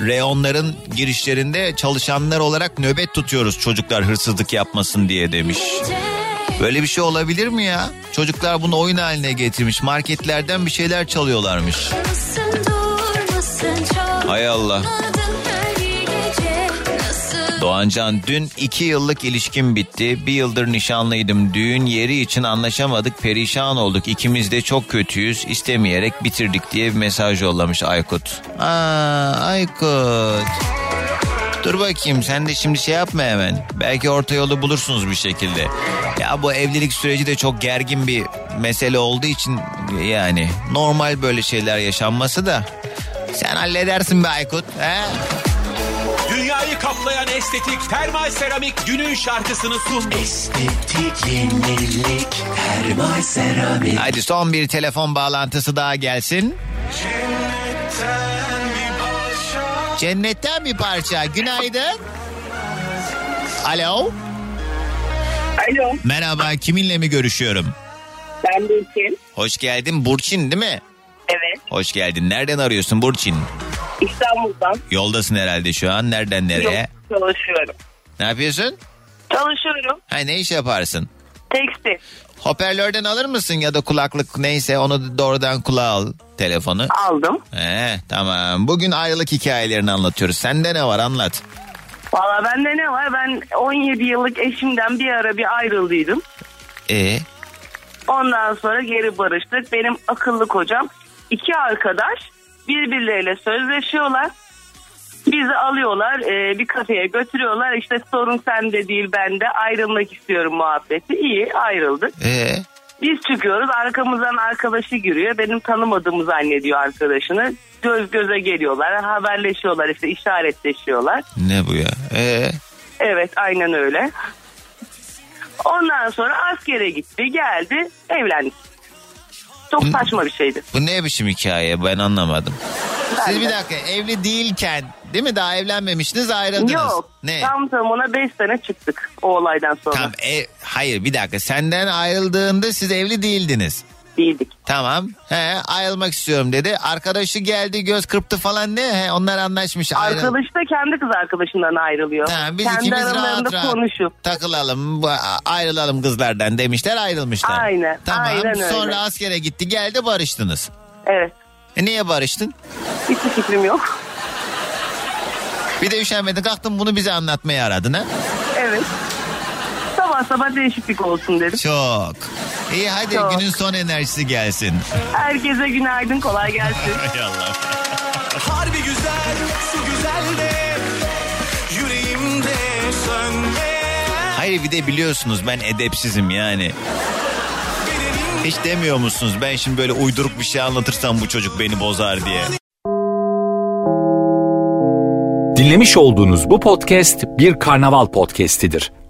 [SPEAKER 2] reyonların girişlerinde çalışanlar olarak nöbet tutuyoruz çocuklar hırsızlık yapmasın diye demiş. Böyle bir şey olabilir mi ya? Çocuklar bunu oyun haline getirmiş. Marketlerden bir şeyler çalıyorlarmış. Hay Allah. Doğancan dün iki yıllık ilişkim bitti. Bir yıldır nişanlıydım. Düğün yeri için anlaşamadık. Perişan olduk. İkimiz de çok kötüyüz. İstemeyerek bitirdik diye bir mesaj yollamış Aykut. Aa Aykut. Dur bakayım sen de şimdi şey yapma hemen. Belki orta yolu bulursunuz bir şekilde. Ya bu evlilik süreci de çok gergin bir mesele olduğu için yani normal böyle şeyler yaşanması da sen halledersin be Aykut. He?
[SPEAKER 1] Dünyayı kaplayan estetik termal seramik günün şarkısını sundu.
[SPEAKER 6] Estetik yenilik termal seramik.
[SPEAKER 2] Hadi son bir telefon bağlantısı daha gelsin. Cennetten bir parça. Günaydın. Alo.
[SPEAKER 26] Alo.
[SPEAKER 2] Merhaba kiminle mi görüşüyorum?
[SPEAKER 26] Ben Burçin.
[SPEAKER 2] Hoş geldin Burçin değil mi?
[SPEAKER 26] Evet.
[SPEAKER 2] Hoş geldin. Nereden arıyorsun Burçin?
[SPEAKER 26] İstanbul'dan.
[SPEAKER 2] Yoldasın herhalde şu an. Nereden nereye?
[SPEAKER 26] Yok, çalışıyorum.
[SPEAKER 2] Ne yapıyorsun?
[SPEAKER 26] Çalışıyorum.
[SPEAKER 2] Ha ne iş yaparsın?
[SPEAKER 26] Tekstil.
[SPEAKER 2] Hoparlörden alır mısın ya da kulaklık neyse onu doğrudan kulağa al telefonu.
[SPEAKER 26] Aldım.
[SPEAKER 2] He, tamam. Bugün ayrılık hikayelerini anlatıyoruz. Sende ne var anlat.
[SPEAKER 26] Valla bende ne var? Ben 17 yıllık eşimden bir ara bir ayrıldıydım.
[SPEAKER 2] E
[SPEAKER 26] Ondan sonra geri barıştık. Benim akıllı kocam iki arkadaş birbirleriyle sözleşiyorlar. Bizi alıyorlar e, bir kafeye götürüyorlar. İşte sorun sende değil bende ayrılmak istiyorum muhabbeti. İyi ayrıldık.
[SPEAKER 2] e
[SPEAKER 26] Biz çıkıyoruz arkamızdan arkadaşı giriyor. Benim tanımadığımı zannediyor arkadaşını. Göz göze geliyorlar haberleşiyorlar işte işaretleşiyorlar.
[SPEAKER 2] ne bu ya? E
[SPEAKER 26] Evet aynen öyle. Ondan sonra askere gitti geldi evlendik. Çok saçma bir şeydi.
[SPEAKER 2] bu ne biçim hikaye ben anlamadım. Siz
[SPEAKER 26] Ben
[SPEAKER 2] bir
[SPEAKER 26] de.
[SPEAKER 2] dakika evli değilken değil mi daha evlenmemiştiniz ayrıldınız.
[SPEAKER 26] Yok
[SPEAKER 2] Ne?
[SPEAKER 26] tam tamına 5 sene çıktık o olaydan sonra.
[SPEAKER 2] Tam e, hayır bir dakika senden ayrıldığında siz evli değildiniz.
[SPEAKER 26] Değildik.
[SPEAKER 2] Tamam. He, ayrılmak istiyorum dedi. Arkadaşı geldi göz kırptı falan ne? He, onlar anlaşmış. ayrıl-
[SPEAKER 26] Arkadaş da kendi kız arkadaşından ayrılıyor.
[SPEAKER 2] Tamam, biz
[SPEAKER 26] kendi
[SPEAKER 2] ikimiz rahat rahat
[SPEAKER 26] konuşup.
[SPEAKER 2] takılalım ayrılalım kızlardan demişler ayrılmışlar.
[SPEAKER 26] Aynen,
[SPEAKER 2] Tamam
[SPEAKER 26] aynen öyle.
[SPEAKER 2] sonra askere gitti geldi barıştınız.
[SPEAKER 26] Evet.
[SPEAKER 2] E niye barıştın?
[SPEAKER 26] Hiçbir fikrim yok.
[SPEAKER 2] Bir de üşenmedin kalktın bunu bize anlatmaya aradın ha?
[SPEAKER 26] Evet. Sabah sabah değişiklik olsun dedim.
[SPEAKER 2] Çok. İyi hadi
[SPEAKER 26] Çok.
[SPEAKER 2] günün son enerjisi gelsin.
[SPEAKER 26] Herkese günaydın kolay gelsin.
[SPEAKER 2] Hay Allah.
[SPEAKER 1] Harbi güzel, su güzel de yüreğimde sönme.
[SPEAKER 2] Hayır bir de biliyorsunuz ben edepsizim yani. Hiç demiyor musunuz ben şimdi böyle uyduruk bir şey anlatırsam bu çocuk beni bozar diye.
[SPEAKER 27] Dinlemiş olduğunuz bu podcast bir karnaval podcastidir.